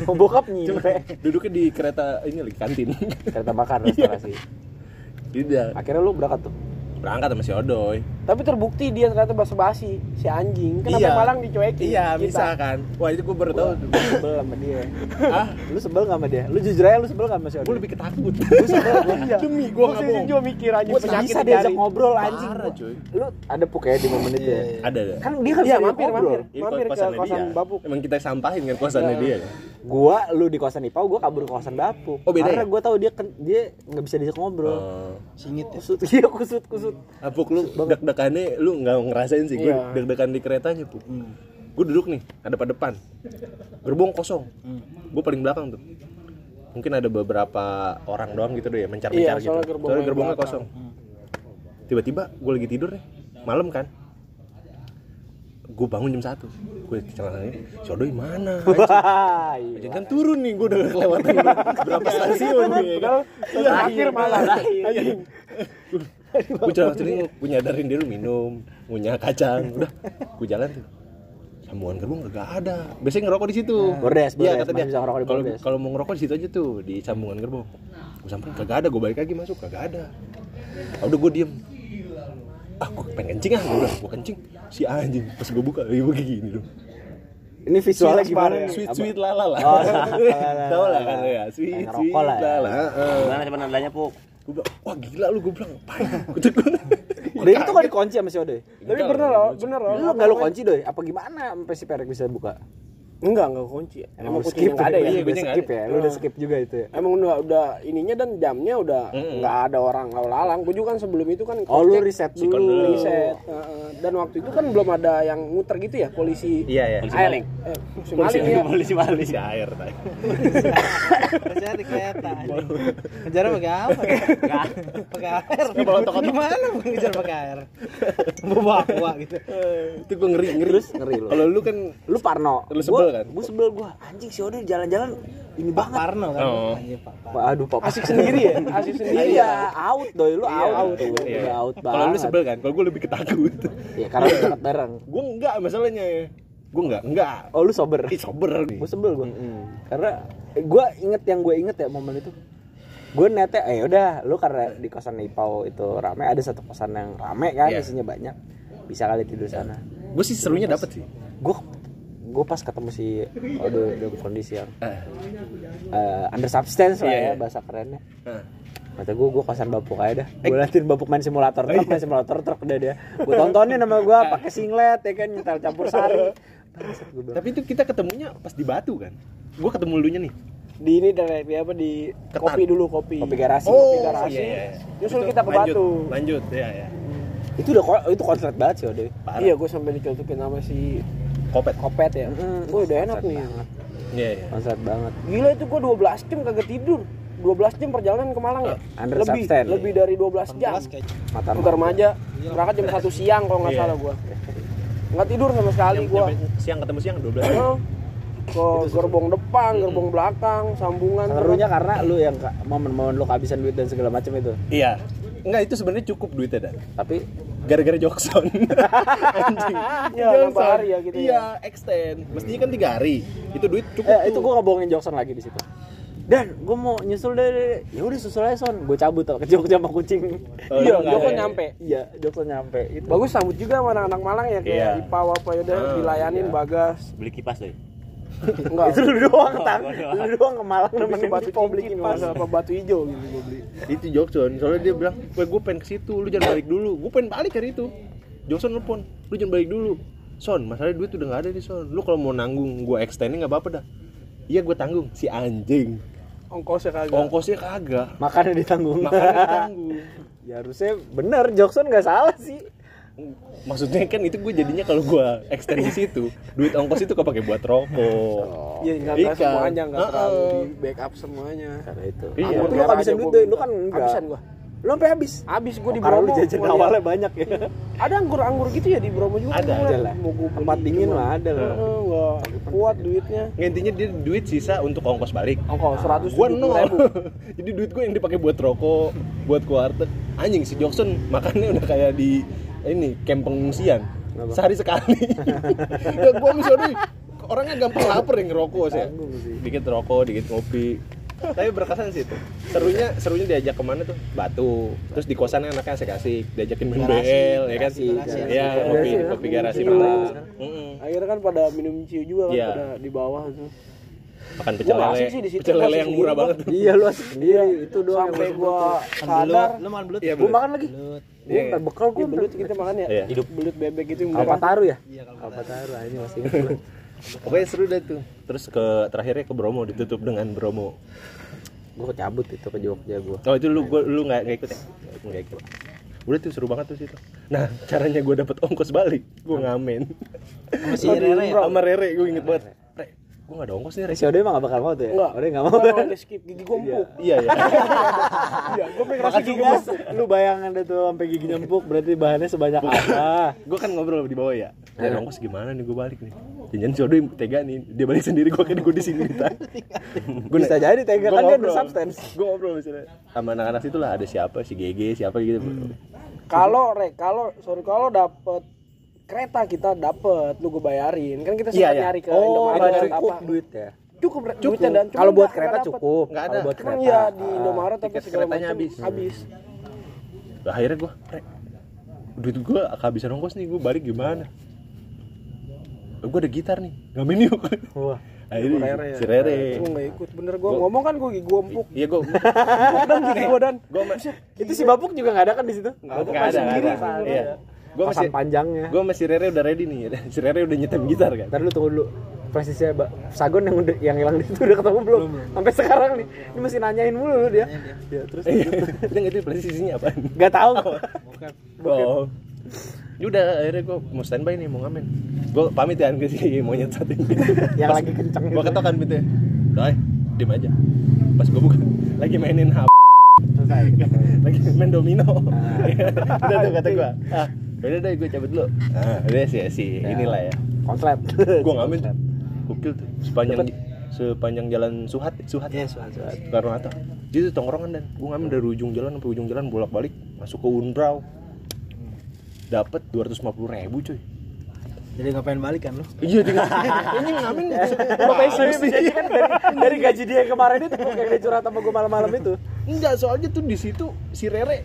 Speaker 2: Oh, bokap nyinte.
Speaker 1: duduknya di kereta ini lagi kantin.
Speaker 2: Kereta makan restorasi.
Speaker 1: tidak
Speaker 2: Akhirnya lu berangkat tuh.
Speaker 1: Berangkat sama si Odoy
Speaker 3: Tapi terbukti dia ternyata basa-basi si anjing. Kenapa
Speaker 1: Iya.
Speaker 3: Malang dicuekin?
Speaker 1: iya
Speaker 3: Kita.
Speaker 1: bisa kan wah itu gue baru tahu
Speaker 2: Lu sebel sama dia.
Speaker 1: ah
Speaker 2: Lu sebel gak sama dia? Lu jujur aja lu sebel gak sama si
Speaker 1: gue
Speaker 2: Odi?
Speaker 1: lebih ketakut
Speaker 3: Iya.
Speaker 1: demi gue
Speaker 3: Gua
Speaker 1: nggak
Speaker 3: sih
Speaker 1: bohong
Speaker 3: juga mikir aja
Speaker 2: Gua
Speaker 3: penyakit
Speaker 2: bisa
Speaker 3: di
Speaker 2: diajak ngobrol anjing.
Speaker 1: Parah, cuy.
Speaker 2: Lu ada pokoknya di momen itu ya.
Speaker 1: ada ada
Speaker 2: Kan dia kan
Speaker 3: Iya,
Speaker 2: bisa
Speaker 3: mampir,
Speaker 2: ngobrol.
Speaker 3: mampir. Mampir ke kosan
Speaker 1: dia.
Speaker 3: Bapuk.
Speaker 1: emang kita sampahin kan kosannya
Speaker 3: Iya.
Speaker 1: dia
Speaker 2: Gua lu di kosan Ipau, gua kabur ke kosan Bapuk.
Speaker 1: Oh, beda
Speaker 2: Karena
Speaker 1: ya?
Speaker 2: gua tahu dia kan dia nggak bisa diajak ngobrol.
Speaker 1: Oh.
Speaker 4: singit ya
Speaker 2: Kusut, iya kusut kusut.
Speaker 1: Apuk lu deg-degannya lu nggak ngerasain sih gue
Speaker 3: Iya.
Speaker 1: deg-degan di keretanya puk. Gue duduk nih ada pada depan, gerbong kosong, gue paling belakang tuh. Mungkin ada beberapa orang doang gitu deh ya mencar-mencar
Speaker 3: Iya,
Speaker 1: gitu.
Speaker 3: soalnya gerbongnya
Speaker 1: Soalnya gerbongnya
Speaker 3: belakang.
Speaker 1: kosong. Tiba-tiba gue lagi tidur nih, malam kan. Gue bangun jam satu, gue celananya, Sodoy mana?
Speaker 2: Wah, iya.
Speaker 1: Jangan kan turun nih, gue udah kelewatan berapa stasiun nih. ya kan?
Speaker 3: Terakhir malah.
Speaker 1: Gue jalan celinguk gue nyadarin dia lu minum ngunyah kacang udah. Gue jalan tuh. Sambungan gerbong gak ada. Biasanya ngerokok di situ.
Speaker 2: Bordes,
Speaker 1: iya kata dia.
Speaker 2: Masih bisa ngerokok di
Speaker 1: kalau kalau mau ngerokok di situ aja tuh di sambungan gerbong. Gue samperin kagak ada. Gue balik lagi masuk kagak ada. Ah, udah gue diem. Ah gue pengen kencing ah gue udah gue kencing. Si anjing pas gue buka ya begini dong
Speaker 2: Ini visualnya gimana? nih?
Speaker 1: sweet sweet lala lah.
Speaker 2: Oh, lala.
Speaker 1: tau lah kan ya sweet sweet
Speaker 2: ngerokok lah ya.
Speaker 1: lala heeh.
Speaker 5: Gimana cuman nadanya puk?
Speaker 1: Gue bilang wah gila lu gue bilang ngapain Gua gue
Speaker 2: itu kan dikunci sama si Ode.
Speaker 3: Tapi bener loh, bener loh.
Speaker 2: Lu enggak lu kunci doy? Apa gimana sampai si Perek bisa buka?
Speaker 3: Enggak, enggak kunci.
Speaker 2: Emang
Speaker 3: Emang
Speaker 2: lu
Speaker 3: kuncinya enggak ada ya.
Speaker 1: Iya,
Speaker 2: Udah skip ya. Lu udah skip juga itu ya.
Speaker 3: Emang udah udah ininya dan jamnya udah nggak ada orang lalu lalang. Gue juga kan sebelum itu kan
Speaker 2: Oh, lu riset dulu.
Speaker 1: dulu.
Speaker 3: riset. Heeh. dan waktu itu kan belum ada yang muter gitu ya polisi.
Speaker 1: iya ya
Speaker 5: Polisi
Speaker 3: air.
Speaker 5: maling.
Speaker 3: Eh, polisi maling ya.
Speaker 5: Polisi maling.
Speaker 1: si air tadi
Speaker 4: Kerja di kereta. Ngejar pakai apa? Pakai air. Gimana mau ngejar pakai air? Bawa aqua gitu.
Speaker 1: itu gue ngeri ngeri
Speaker 2: Terus ngeri lu.
Speaker 1: kalau lu kan
Speaker 2: Lu Parno.
Speaker 1: Lu sebel kan?
Speaker 2: Gue sebel gua. Anjing si Ode jalan-jalan ini
Speaker 4: Pak
Speaker 2: banget.
Speaker 4: Parno kan.
Speaker 1: Oh.
Speaker 4: Anjing, Pak
Speaker 2: Aduh, Pak.
Speaker 3: Asik sendiri ya, asik sendiri
Speaker 2: Iya,
Speaker 3: ya.
Speaker 2: out doy lu out.
Speaker 3: out.
Speaker 1: Iya.
Speaker 2: Out banget.
Speaker 1: kalau lu sebel kan kalau gue lebih ketakut
Speaker 2: Iya, karena lu dekat bareng.
Speaker 1: gue enggak masalahnya gue enggak enggak
Speaker 2: Oh, lu sober.
Speaker 1: Ih, sober
Speaker 2: gue sebel gue karena gue inget yang gue inget ya momen itu gue nete eh udah lu karena di kosan Ipau itu rame ada satu kosan yang rame kan
Speaker 1: Iya.
Speaker 2: isinya banyak bisa kali tidur sana
Speaker 1: gue sih serunya dapet sih
Speaker 2: gue gue pas ketemu si oh, udah kondisi yang eh, under substance lah
Speaker 1: Iya,
Speaker 2: ya
Speaker 1: iya.
Speaker 2: bahasa kerennya
Speaker 1: Ah.
Speaker 2: kata gue gue kosan bapuk aja dah gue liatin bapuk main simulator truk main simulator truk udah dia gue tontonin sama gue pakai singlet ya kan nyetel campur sari
Speaker 1: tapi itu kita ketemunya pas di Batu kan gue ketemu lunya nih
Speaker 3: Di ini dan di apa di
Speaker 1: Ketan.
Speaker 3: kopi dulu kopi.
Speaker 2: kopi garasi
Speaker 3: Kopi garasi.
Speaker 1: iya, iya, iya.
Speaker 3: Nyusul
Speaker 1: Itu
Speaker 3: kita ke
Speaker 1: lanjut,
Speaker 3: Batu.
Speaker 1: lanjut ya ya
Speaker 2: itu udah itu konslet banget sih Ode.
Speaker 3: Iya, gue sampai dicocokin sama si
Speaker 1: kopet
Speaker 3: Kopet ya.
Speaker 2: Mm,
Speaker 3: Gue udah enak nih.
Speaker 2: banget.
Speaker 1: iya iya
Speaker 2: konslet banget
Speaker 3: Gila itu gue 12 jam kagak tidur. 12 jam perjalanan ke Malang ya?
Speaker 2: Under
Speaker 3: lebih,
Speaker 2: substance.
Speaker 3: lebih dari 12 jam.
Speaker 4: 18 kayak
Speaker 2: mata
Speaker 3: remaja, berangkat jam 1 siang kalau nggak
Speaker 1: Iya.
Speaker 3: salah gue. Nggak tidur sama sekali
Speaker 1: Jam-
Speaker 3: gue.
Speaker 1: sampai siang ketemu siang 12
Speaker 3: Oh, ke gerbong depan, gerbong belakang, sambungan.
Speaker 2: Serunya karena lu yang momen-momen lu kehabisan duit dan segala macam itu.
Speaker 1: iya enggak itu sebenarnya cukup duitnya dan
Speaker 2: Tapi
Speaker 1: gara-gara Jokson anjing
Speaker 3: Ya, nambah hari ya gitu ya.
Speaker 1: iya extend mestinya kan tiga hari itu duit cukup
Speaker 2: Eh, itu gue nggak bohongin Jackson lagi di situ. Dan gue mau nyusul deh, ya udah susul aja son. Gue cabut tuh ke Jogja sama kucing.
Speaker 1: Oh,
Speaker 3: Iya,
Speaker 1: ada ya?
Speaker 3: nyampe.
Speaker 2: Iya, Jackson nyampe. Itu.
Speaker 3: Bagus sambut juga sama anak-anak Malang ya kayak
Speaker 1: Iya.
Speaker 3: IPA apa ya udah
Speaker 1: Ah,
Speaker 3: dilayanin bagas.
Speaker 5: beli kipas deh
Speaker 3: Enggak.
Speaker 2: Itu lu doang tang, lu doang ke Malang nemenin
Speaker 3: batu
Speaker 2: kipas.
Speaker 3: masalah apa batu hijau gitu gue beli.
Speaker 1: itu Jokson soalnya dia bilang gue gue pengen ke situ lu jangan balik dulu gue pengen balik hari itu Jokson nelfon lu jangan balik dulu Son masalahnya duit udah nggak ada nih Son lu kalau mau nanggung gue extending nggak apa-apa dah iya gue tanggung si anjing
Speaker 3: Ongkosnya kagak.
Speaker 1: ongkosnya kagak
Speaker 2: Makannya ditanggung.
Speaker 1: makanya ditanggung
Speaker 2: ya harusnya bener, Jackson nggak salah sih.
Speaker 1: Maksudnya kan itu gue jadinya kalau gue extend di situ duit ongkos itu kepake buat rokok
Speaker 3: Iya, enggak
Speaker 1: Ikan.
Speaker 3: semuanya enggak terlalu
Speaker 1: Heeh.
Speaker 3: di backup semuanya.
Speaker 2: Karena itu.
Speaker 1: Iya.
Speaker 2: Lu
Speaker 3: merah
Speaker 2: kehabisan
Speaker 3: aja
Speaker 2: duit deh, lu kan.
Speaker 3: Habisan gua.
Speaker 2: Lu sampai habis.
Speaker 3: Abis gua di
Speaker 2: Karena
Speaker 3: Bromo.
Speaker 2: lu jajan
Speaker 3: gua liat.
Speaker 2: awalnya banyak ya.
Speaker 3: Ada anggur-anggur gitu ya di Bromo juga.
Speaker 1: Ada, ada
Speaker 2: lah.
Speaker 3: Mau beli
Speaker 2: Tempat dingin
Speaker 3: cuma-
Speaker 2: mah ada lah.
Speaker 3: Kuat duitnya.
Speaker 1: Nggak, intinya dia duit sisa untuk ongkos balik
Speaker 3: Ongkos 100
Speaker 1: gue nol
Speaker 3: ribu.
Speaker 1: jadi duit gue yang dipakai buat rokok buat kuartet anjing si Jokson makannya udah kayak di ini camp pengungsian. Sehari sekali. Ya gue misalnya orangnya gampang lapar yang ngerokok sih. Dikit rokok dikit ngopi. Tapi berkesan sih itu. Serunya serunya diajak ke mana tuh? Batu. Terus di kosannya anaknya asik asik diajakin main BL ya kan?
Speaker 2: Garasi,
Speaker 1: ya ngopi
Speaker 3: garasi.
Speaker 1: ngopi garasi malam.
Speaker 3: Akhirnya kan pada minum ciu juga kan
Speaker 1: Iya.
Speaker 3: pada di bawah tuh.
Speaker 1: Makan pecel
Speaker 3: Gua
Speaker 1: lele
Speaker 3: asik sih di situ,
Speaker 1: pecel
Speaker 3: gua
Speaker 1: lele yang murah
Speaker 3: gua.
Speaker 1: banget
Speaker 2: Iya, lu asik sendiri. Itu doang.
Speaker 3: Sampai gua sadar
Speaker 4: Lu makan belut.
Speaker 1: Iya, belut.
Speaker 2: makan lagi.
Speaker 4: Belut.
Speaker 2: Gue
Speaker 1: Iya.
Speaker 2: ntar bekal
Speaker 3: Iya
Speaker 2: gue
Speaker 3: belut kita makan ya.
Speaker 1: Iya.
Speaker 3: Hidup belut bebek itu yang
Speaker 2: Kalpa
Speaker 3: murah.
Speaker 2: taru ya?
Speaker 4: Iya, Kalpa
Speaker 2: Kalpa taru, ah, ini masih ingat gue.
Speaker 1: Pokoknya seru deh tuh. Terus ke terakhirnya ke Bromo ditutup dengan Bromo.
Speaker 2: Gue cabut itu ke Jogja gue.
Speaker 1: Oh itu lu gua lu nggak nggak ikut ya? Nggak ikut. Udah tuh seru banget tuh situ. Nah caranya gue dapet ongkos balik, gue ngamen.
Speaker 4: Sama si Rere ya.
Speaker 1: Sama Rere, gue inget banget. Gue gak ada ongkos nih Re.
Speaker 2: Si Ode emang gak bakal mau tuh ya?
Speaker 3: Enggak.
Speaker 2: Ode gak mau.
Speaker 3: Emang udah skip gigi gua empuk.
Speaker 1: Iya ya.
Speaker 3: Iya, gua pengen
Speaker 2: Makan
Speaker 3: rasa gigi gua.
Speaker 2: Lu bayangin deh tuh sampai gigi nyempuk berarti bahannya sebanyak apa?
Speaker 1: gue kan ngobrol di bawah ya. Dari ongkos gimana nih gue balik nih. Jangan si Odo tega nih, dia balik sendiri gue kan gue di sini nih. Gue
Speaker 2: Bisa jadi tega kan dia bersubstance.
Speaker 1: Gue ngobrol misalnya sama anak-anak situ lah ada siapa si GG siapa gitu.
Speaker 3: Kalau rek, kalau sorry kalau dapet kereta kita dapet, lu gue bayarin. Kan kita
Speaker 1: Iya,
Speaker 3: sempat
Speaker 1: iya.
Speaker 3: nyari ke
Speaker 2: Oh,
Speaker 3: Indomaret
Speaker 2: nggak
Speaker 3: apa.
Speaker 2: cukup duit ya?
Speaker 3: Cukup.
Speaker 2: Cukup.
Speaker 3: Duitnya dan
Speaker 2: Kalau buat
Speaker 3: nggak-
Speaker 2: kereta
Speaker 3: nggak
Speaker 2: cukup.
Speaker 1: Nggak ada.
Speaker 2: buat kereta.
Speaker 3: iya di Indomaret apa
Speaker 1: tiket
Speaker 3: segala
Speaker 1: keretanya
Speaker 3: macam
Speaker 1: habis.
Speaker 3: habis.
Speaker 1: Lah, akhirnya gue duit gue kehabisan ongkos nih gue balik gimana gue ada gitar nih ngamen yuk
Speaker 2: Wah.
Speaker 1: akhirnya
Speaker 3: Rere ya.
Speaker 1: si Rere
Speaker 3: Gue nggak ikut. Bener gue ngomong kan gue gigi gua empuk.
Speaker 1: iya gue
Speaker 3: Dan gigi gua dan
Speaker 1: gue
Speaker 2: Itu si Bapuk juga gak ada kan di situ?
Speaker 1: nggak ada nggak ada gue masih
Speaker 2: panjangnya.
Speaker 1: gue masih Rere udah ready nih. Si Rere udah nyetem gitar kan?
Speaker 2: Ntar lu tunggu dulu. Presisnya Mbak Sagon yang udah yang hilang di situ udah ketemu belum? Sampai sekarang nih. Ini masih nanyain mulu lu dia. Ya terus?
Speaker 1: Itu nggak tahu. Posisinya apa
Speaker 2: Gak tahu.
Speaker 1: oh. Ya udah akhirnya gue mau standby nih mau ngamen. Gue pamit ya ke si monyet satu ini.
Speaker 2: Yang lagi kenceng
Speaker 1: gue
Speaker 2: itu.
Speaker 1: ketokan pintunya Doi, diem aja. Pas gue buka lagi mainin HP
Speaker 2: Selesai.
Speaker 1: lagi main domino. Udah tuh kata gue ah udah deh gue cabut dulu. Ah. Udah sih sih inilah ya.
Speaker 2: Konslet.
Speaker 1: gue ngamen gokil tuh. Sepanjang sepanjang jalan Suhat Suhat.
Speaker 4: Iya, Suhat, Suhat.
Speaker 1: Soekarno Hatta. Itu tongkrongan dan. Gue ngamen dari ujung jalan sampai ujung jalan bolak balik masuk ke Unbrau. Dapat dua ratus ribu cuy.
Speaker 4: Jadi ngapain balik kan lu?
Speaker 1: iya dengan ini ngamen
Speaker 2: bisa aja kan dari, dari gaji dia yang kemarin itu kayak dia curhat sama gue malam-malam itu.
Speaker 1: enggak soalnya tuh di situ si Rere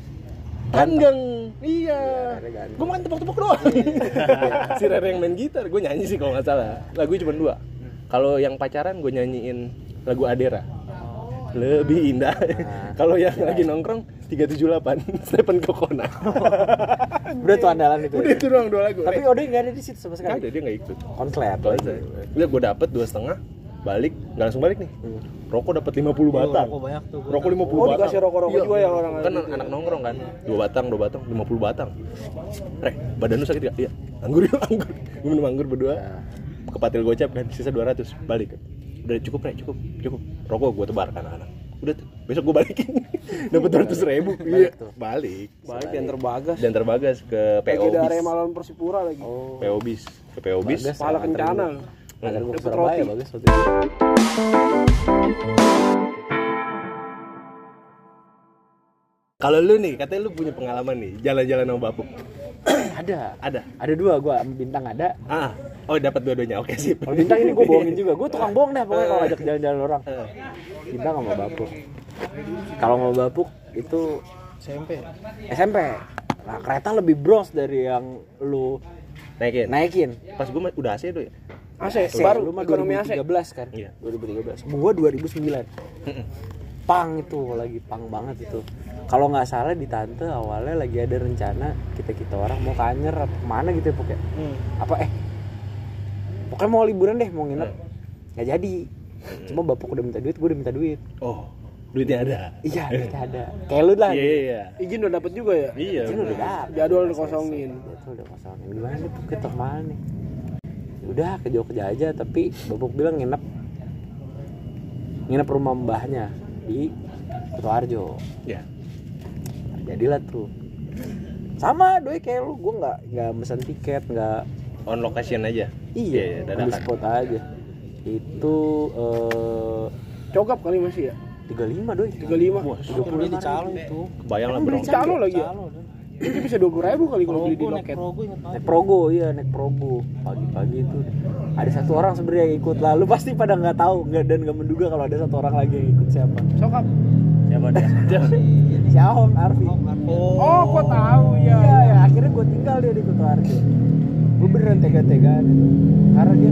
Speaker 1: ganteng. Iya.
Speaker 2: Ganteng.
Speaker 1: gue makan tepok-tepok doang. Si Rere yang main gitar gue nyanyi sih kalau nggak salah. Lagu cuma dua. Kalau yang pacaran gue nyanyiin lagu Adera. Lebih indah. Kalau yang lagi nongkrong 378 Stephen Kokona.
Speaker 2: Udah tuh andalan itu.
Speaker 1: udah itu doang dua lagu.
Speaker 2: Tapi
Speaker 1: Re.
Speaker 2: Ode nggak ada di situ sama sekali.
Speaker 1: ada dia nggak ikut.
Speaker 2: Konslet. Lagi.
Speaker 1: udah gue dapet dua setengah balik nggak langsung balik nih. Rokok dapat 50 batang.
Speaker 4: Rokok banyak tuh.
Speaker 1: rokok 50
Speaker 3: Oh,
Speaker 1: batang.
Speaker 3: dikasih rokok-rokok
Speaker 1: Iya.
Speaker 3: juga ya orang
Speaker 1: kan anak nongkrong kan? Dua batang dua batang 50 batang. Rek badan lu sakit gak? iya. Anggur yuk anggur. Gue minum anggur berdua. Ke patil gocap kan sisa 200 balik. Udah cukup rek cukup cukup. Rokok gue tebar ke anak-anak. Udah tuh besok gue balikin. Dapat 200 ribu. Iya. balik.
Speaker 3: Balik dan terbagas.
Speaker 1: dan terbagas ke PO bis
Speaker 3: Arema lawan Persipura lagi.
Speaker 1: PO bis ke PO bis.
Speaker 3: Pala kencana.
Speaker 2: Gua. Antar gue ke Surabaya
Speaker 3: roti.
Speaker 2: bagus waktu itu.
Speaker 1: kalau lu nih katanya lu punya pengalaman nih jalan-jalan sama bapuk
Speaker 2: ada
Speaker 1: Ada.
Speaker 2: ada dua gue bintang ada
Speaker 1: Ah. Oh, dapat dua-duanya. Oke, sip.
Speaker 2: kalau bintang ini gue bohongin juga gue tukang bohong dah pokoknya kalau ajak jalan-jalan orang
Speaker 1: Eh,
Speaker 2: bintang sama bapuk kalau mau bapuk itu
Speaker 4: SMP
Speaker 2: SMP nah kereta lebih bros dari yang lu
Speaker 1: Naikin.
Speaker 2: naikin
Speaker 1: Pas gue udah AC tuh ya.
Speaker 3: AC
Speaker 2: AC,
Speaker 3: baru
Speaker 2: lu mah
Speaker 3: ekonomi AC
Speaker 2: 2013 kan?
Speaker 1: Iya.
Speaker 2: 2013 gua 2009 pang itu lagi pang banget itu. Kalau nggak salah di tante awalnya lagi ada rencana kita kita orang mau ke Anyer atau ke mana gitu ya pokoknya. Apa eh pokoknya mau liburan deh mau nginep. Nggak jadi. Cuma bapak udah minta duit gue udah minta duit.
Speaker 1: Oh, duitnya ada.
Speaker 2: iya duitnya ada. Kayak lu lah.
Speaker 1: Iya, iya, iya.
Speaker 3: izin udah dapet juga ya?
Speaker 1: Iya.
Speaker 2: Itu udah dapet.
Speaker 3: jadwal dikosongin
Speaker 2: itu udah kosongin. Gimana nih tuh kita ke mana nih udah ke Jogja aja tapi bapak bilang nginep. Nginep rumah mbahnya di Kutoarjo
Speaker 1: Iya.
Speaker 2: jadilah tuh. Sama doi kayak lu. Gue nggak nggak mesen tiket nggak
Speaker 1: On location aja.
Speaker 2: iya
Speaker 1: Iya,
Speaker 2: on the
Speaker 1: dadakan.
Speaker 2: spot aja. Itu eh
Speaker 3: cokap kali masih ya?
Speaker 2: 35 doi.
Speaker 3: 35
Speaker 1: Wah,
Speaker 2: 35
Speaker 4: beli di calo itu
Speaker 1: kebayang lah
Speaker 3: beli calo lagi ya?
Speaker 4: calo
Speaker 3: itu bisa dua puluh ribu kali kalau beli di loket.
Speaker 2: naik progo iya naik progo. Pagi-pagi itu. Ada satu orang sebenarnya yang ikut. Lalu pasti pada nggak tahu nggak dan nggak menduga kalau ada satu orang lagi yang ikut siapa.
Speaker 3: Cokap.
Speaker 5: Siapa dia?
Speaker 2: Si Ahong Arfi.
Speaker 3: Oh kok tahu ya
Speaker 2: iya ya, akhirnya gue tinggal dia di Kutu Arjo gue beneran tega-tegaan itu. Karena dia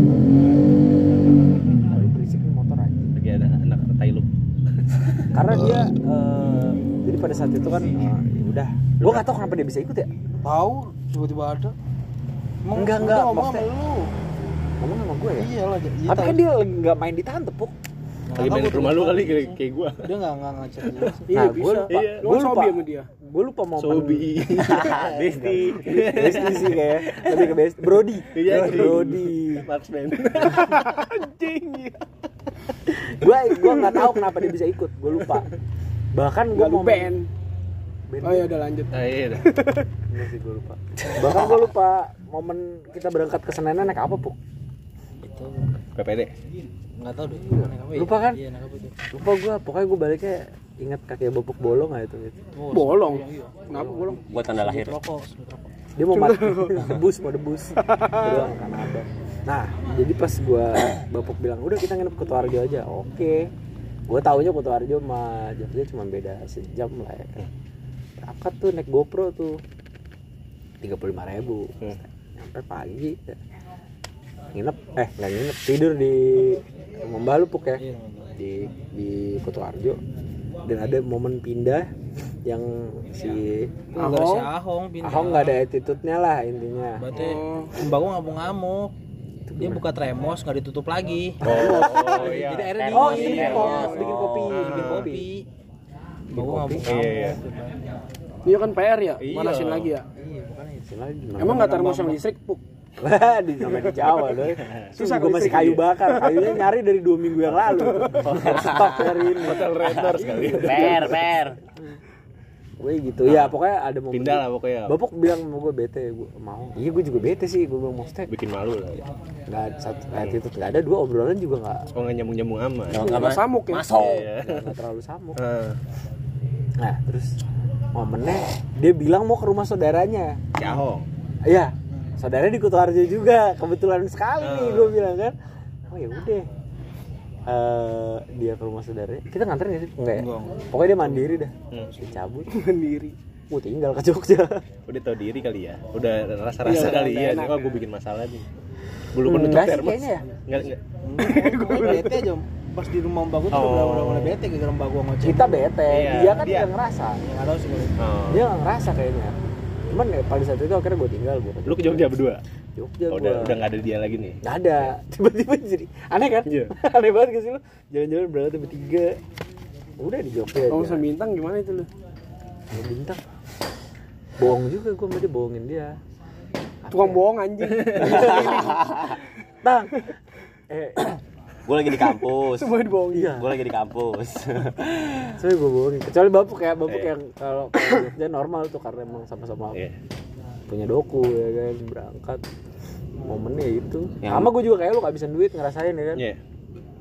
Speaker 2: karena dia eh, jadi pada saat itu kan ya udah. Gue nggak tahu kenapa dia bisa ikut ya?
Speaker 4: Tahu tiba-tiba ada. Emang
Speaker 2: Enggak, enggak,
Speaker 4: ngomong sama
Speaker 2: maksudnya-
Speaker 4: lu
Speaker 2: ngomong sama gue ya?
Speaker 4: Iya lah iya
Speaker 2: tapi kan dia nggak main di tante puk
Speaker 1: Lagi main ke rumah lu kali kayak, kayak gua.
Speaker 4: dia nggak nggak sih
Speaker 3: iya
Speaker 2: Nah,
Speaker 3: bisa
Speaker 2: gua lupa.
Speaker 3: Iya. kan
Speaker 2: lupa.
Speaker 3: sobi sama dia?
Speaker 2: Gue lupa momen
Speaker 1: Sobi.
Speaker 5: Besti.
Speaker 2: Besti sih kayak lebih ke best Brody.
Speaker 1: Iya,
Speaker 2: Brody.
Speaker 1: Marksman.
Speaker 3: anjing
Speaker 2: gue gue nggak tahu kenapa dia bisa ikut. Gue lupa. Bahkan gue
Speaker 3: gak lu band
Speaker 2: band.
Speaker 3: Oh ya udah lanjut.
Speaker 1: Ah, iya dah.
Speaker 2: Enggak sih gue lupa. Bahkan gue lupa momen kita berangkat ke Senen naik apa puk?
Speaker 4: Itu.
Speaker 1: PPD.
Speaker 4: nggak tahu deh naik apa ya?
Speaker 2: Lupa kan?
Speaker 4: iya naik apa itu.
Speaker 2: Lupa gue pokoknya gue baliknya ingat kaki bopuk bolong nggak itu? Gitu.
Speaker 4: Oh,
Speaker 3: bolong?
Speaker 4: iya.
Speaker 3: kenapa bolong?
Speaker 5: Buat tanda lahir.
Speaker 4: Rokok sebut rokok.
Speaker 2: Dia mau mati. Debus mau debus. Doang kan ada. Nah jadi pas gue bapuk bilang udah kita nginep ke Kutoarjo aja. Oke. Gue taunya Kutoarjo sama Jogja cuma beda sejam lah ya kan berangkat tuh naik GoPro tuh. Tiga puluh lima ribu. Nyampe pagi. Ya. nginep eh nggak nginep tidur di rumah Mbah lu Puk ya.
Speaker 4: Iya
Speaker 2: di di Kutoarjo dan ada momen pindah yang si
Speaker 4: Nggak ada si Ahong pindah.
Speaker 2: Ahong nggak ada attitude-nya lah intinya.
Speaker 4: berarti mbak gua ngamuk-ngamuk. Dia buka tremos nggak ditutup lagi.
Speaker 1: Oh, iya.
Speaker 4: jadi airnya
Speaker 2: Oh, kok bikin kopi,
Speaker 4: bikin
Speaker 2: kopi.
Speaker 4: Gua
Speaker 1: Iya,
Speaker 4: ngamuk-ngamuk
Speaker 1: iya.
Speaker 3: dia kan PR ya
Speaker 1: Iya.
Speaker 3: manasin lagi ya
Speaker 4: iya
Speaker 2: lagi.
Speaker 3: emang nggak termos yang listrik puk
Speaker 2: di namanya di Jawa loh. Susah gue masih kayu bakar. Kayunya nyari dari dua minggu yang lalu. Stok hari ini.
Speaker 1: Hotel Raiders kali.
Speaker 5: per per
Speaker 2: Gue gitu. Ya pokoknya ada momen.
Speaker 1: Pindah lah pokoknya.
Speaker 2: Bapak bilang sama gue bete, gue mau. Iya gue juga bete sih. Gue bilang mau step.
Speaker 1: Bikin malu lah. Ya.
Speaker 2: Nggak satu attitude nggak ada dua obrolan juga nggak
Speaker 1: Oh nggak nyambung-nyambung aman.
Speaker 3: nggak samuk ya
Speaker 5: masuk
Speaker 1: Iya.
Speaker 2: nggak terlalu samuk.
Speaker 1: Ah,
Speaker 2: Nah terus momennya dia bilang mau ke rumah saudaranya.
Speaker 1: Si Ahong.
Speaker 2: Iya, saudaranya di Kutoarjo juga. Kebetulan sekali nih
Speaker 1: Ah.
Speaker 2: gue bilang kan. Oh ya udah. Eh, dia ke rumah saudaranya. Kita nganterin ya sih? Enggak ya?
Speaker 4: Enggak.
Speaker 2: Pokoknya dia mandiri dah.
Speaker 1: Hmm.
Speaker 2: Dia cabut.
Speaker 3: sendiri
Speaker 2: Gue tinggal ke Jogja.
Speaker 1: Udah tau diri kali ya. Udah rasa-rasa
Speaker 3: Iya, udah
Speaker 1: kali ya.
Speaker 3: ya.
Speaker 1: gue bikin masalah nih. Gue lupa nutup
Speaker 2: Enggak sih
Speaker 1: termos.
Speaker 2: kayaknya ya.
Speaker 1: Enggak enggak.
Speaker 4: gue bete aja pas di rumah mbak gua tuh udah
Speaker 1: Oh.
Speaker 4: udah mulai bete gara mbak gua ngoceh
Speaker 2: Kita bete.
Speaker 1: Iya,
Speaker 2: Dia kan
Speaker 1: dia.
Speaker 2: ngerasa.
Speaker 4: ya nggak tahu sih
Speaker 1: Oh.
Speaker 2: Dia nggak ngerasa kayaknya. Cuman ya, pada saat itu akhirnya gue tinggal gue ke
Speaker 1: Lu ke Jogja berdua?
Speaker 2: Jogja
Speaker 1: Oh,
Speaker 2: gue.
Speaker 1: udah udah nggak ada dia lagi nih.
Speaker 2: Nggak ada. Tiba-tiba jadi aneh kan?
Speaker 1: Iya.
Speaker 2: aneh banget gak sih lu? Jalan-jalan berangkat bertiga. Udah di Jogja
Speaker 3: kamu sama bintang gimana itu lu
Speaker 2: Ya, bintang. Bohong juga gue sama dia bohongin dia.
Speaker 3: tukang bohong anjing
Speaker 2: Tang. Eh,
Speaker 5: gue lagi di kampus
Speaker 3: semua dibohongin
Speaker 2: iya.
Speaker 5: gue lagi di kampus
Speaker 2: Soalnya gue bohongin. Kecuali Bapuk ya, Bapuk
Speaker 1: Iya.
Speaker 2: yang kalau Jogja normal tuh karena emang sama-sama
Speaker 1: Iya.
Speaker 2: Punya doku ya kan berangkat momennya itu.
Speaker 5: Yang-
Speaker 2: Sama gue juga kayak lu kehabisan duit ngerasain ya kan.
Speaker 1: Iya.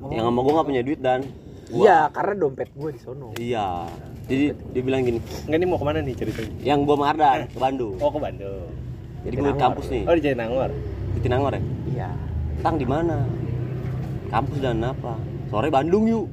Speaker 5: yang sama gue gak punya duit dan Gua-
Speaker 2: Iya, karena dompet gue di sono.
Speaker 5: iya jadi dia bilang gini
Speaker 1: Enggak nih mau ke mana nih ceritanya?
Speaker 5: yang gue sama Ardan ke Bandung
Speaker 1: Oh ke Bandung.
Speaker 5: jadi gue
Speaker 2: Jatinangor.
Speaker 5: kampus nih
Speaker 1: Oh di Jatinangor.
Speaker 5: di Tinangor ya
Speaker 2: iya
Speaker 5: tang di mana kampus dan apa sore Bandung yuk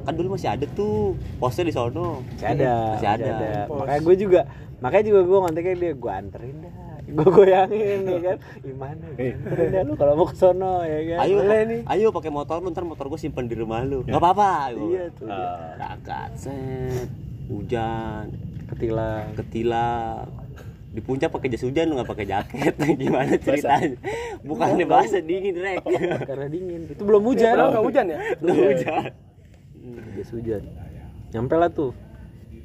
Speaker 5: kan dulu masih ada tuh posnya di sono
Speaker 2: masih ada
Speaker 5: Masih ada.
Speaker 2: makanya gue juga makanya juga gue ngonteknya dia gue anterin dah gue goyangin ya kan? Gimana gue anterin dah lu kalau mau ke sono ya kan?
Speaker 5: Ayo
Speaker 2: boleh nih.
Speaker 5: Ayo pakai motor lu ntar motor gue simpen di rumah lu. Nggak apa-apa gua.
Speaker 2: iya tuh
Speaker 5: berangkat set. Hujan.
Speaker 2: Ketilang.
Speaker 5: Ketilang. Di puncak pakai jas hujan lu nggak pakai jaket. Gimana ceritanya? Bukannya bahasa dingin rek.
Speaker 2: Karena dingin. Itu belum hujan.
Speaker 3: Padahal nggak hujan ya?
Speaker 5: belum hujan.
Speaker 2: jas hujan. Nyampe lah tuh.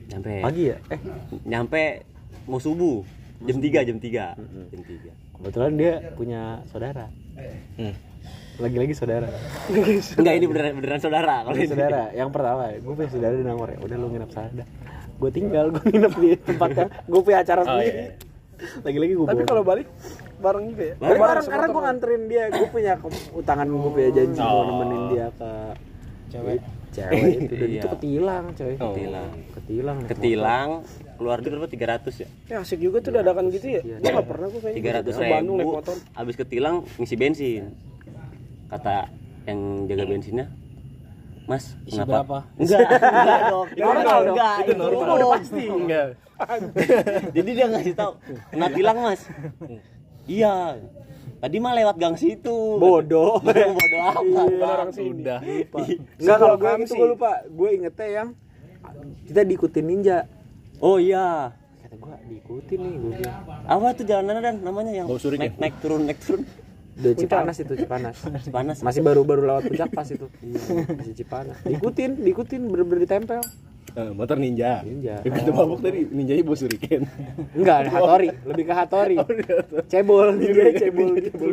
Speaker 5: Nyampe.
Speaker 2: Pagi ya? Eh.
Speaker 5: Nyampe mau subuh jam 3 jam 3 jam 3
Speaker 2: kebetulan dia punya saudara.
Speaker 1: Hmm.
Speaker 2: lagi-lagi saudara.
Speaker 5: Enggak ini beneran beneran saudara. Kalau ini.
Speaker 2: saudara. Yang pertama gue punya saudara di Nangor ya. Udah lu nginep sana dah. Gue tinggal gue nginep di tempatnya. Gue punya acara
Speaker 1: Oh,
Speaker 2: sendiri.
Speaker 1: iya.
Speaker 2: lagi-lagi gue
Speaker 3: Tapi kalau balik bareng juga ya.
Speaker 2: Bareng, bareng. Karena gue nganterin dia, gue punya utangan gue punya janji mau
Speaker 1: Oh.
Speaker 2: nemenin dia ke
Speaker 4: Cewek.
Speaker 2: cewek itu. Dan
Speaker 5: Iya.
Speaker 2: itu ketilang coy.
Speaker 5: Ketilang.
Speaker 2: ketilang
Speaker 5: ketilang keluar duit berapa 300 ya
Speaker 3: Ya asik juga tuh dadakan gitu ya. Gue nggak pernah gue kayaknya.
Speaker 5: 300
Speaker 3: Ke Bandung naik
Speaker 5: ribu
Speaker 3: motor.
Speaker 5: habis ketilang ngisi bensin kata yang jaga bensinnya Mas,
Speaker 4: Isi
Speaker 5: kenapa?
Speaker 4: berapa?
Speaker 5: Enggak, enggak dong. Itu
Speaker 2: normal dong.
Speaker 5: enggak,
Speaker 1: Itu
Speaker 5: itu,
Speaker 1: normal.
Speaker 5: udah pasti.
Speaker 1: Enggak.
Speaker 5: Jadi dia ngasih tahu, kena tilang mas. iya. Tadi mah lewat gang situ.
Speaker 2: bodoh
Speaker 5: Bodoh amat.
Speaker 1: Orang sudah.
Speaker 2: Enggak kalau gue itu gue lupa gue ingetnya yang kita diikutin ninja
Speaker 5: Oh iya.
Speaker 2: kata gue diikutin nih gue bilang
Speaker 5: Apa tuh jalanan dan namanya yang
Speaker 1: Bau
Speaker 5: naik,
Speaker 1: ya?
Speaker 5: naik turun naik turun.
Speaker 2: udah Cipanas itu Cipanas
Speaker 5: Panas.
Speaker 2: masih baru-baru lewat puncak pas itu masih Cipanas diikutin diikutin bener-bener ditempel
Speaker 1: Eh, motor ninja.
Speaker 2: Ninja.
Speaker 1: Ya, kata mabuk tadi ninjanya bos suriken.
Speaker 2: enggak Hatori lebih ke Hatori cebol ninja cebol gitu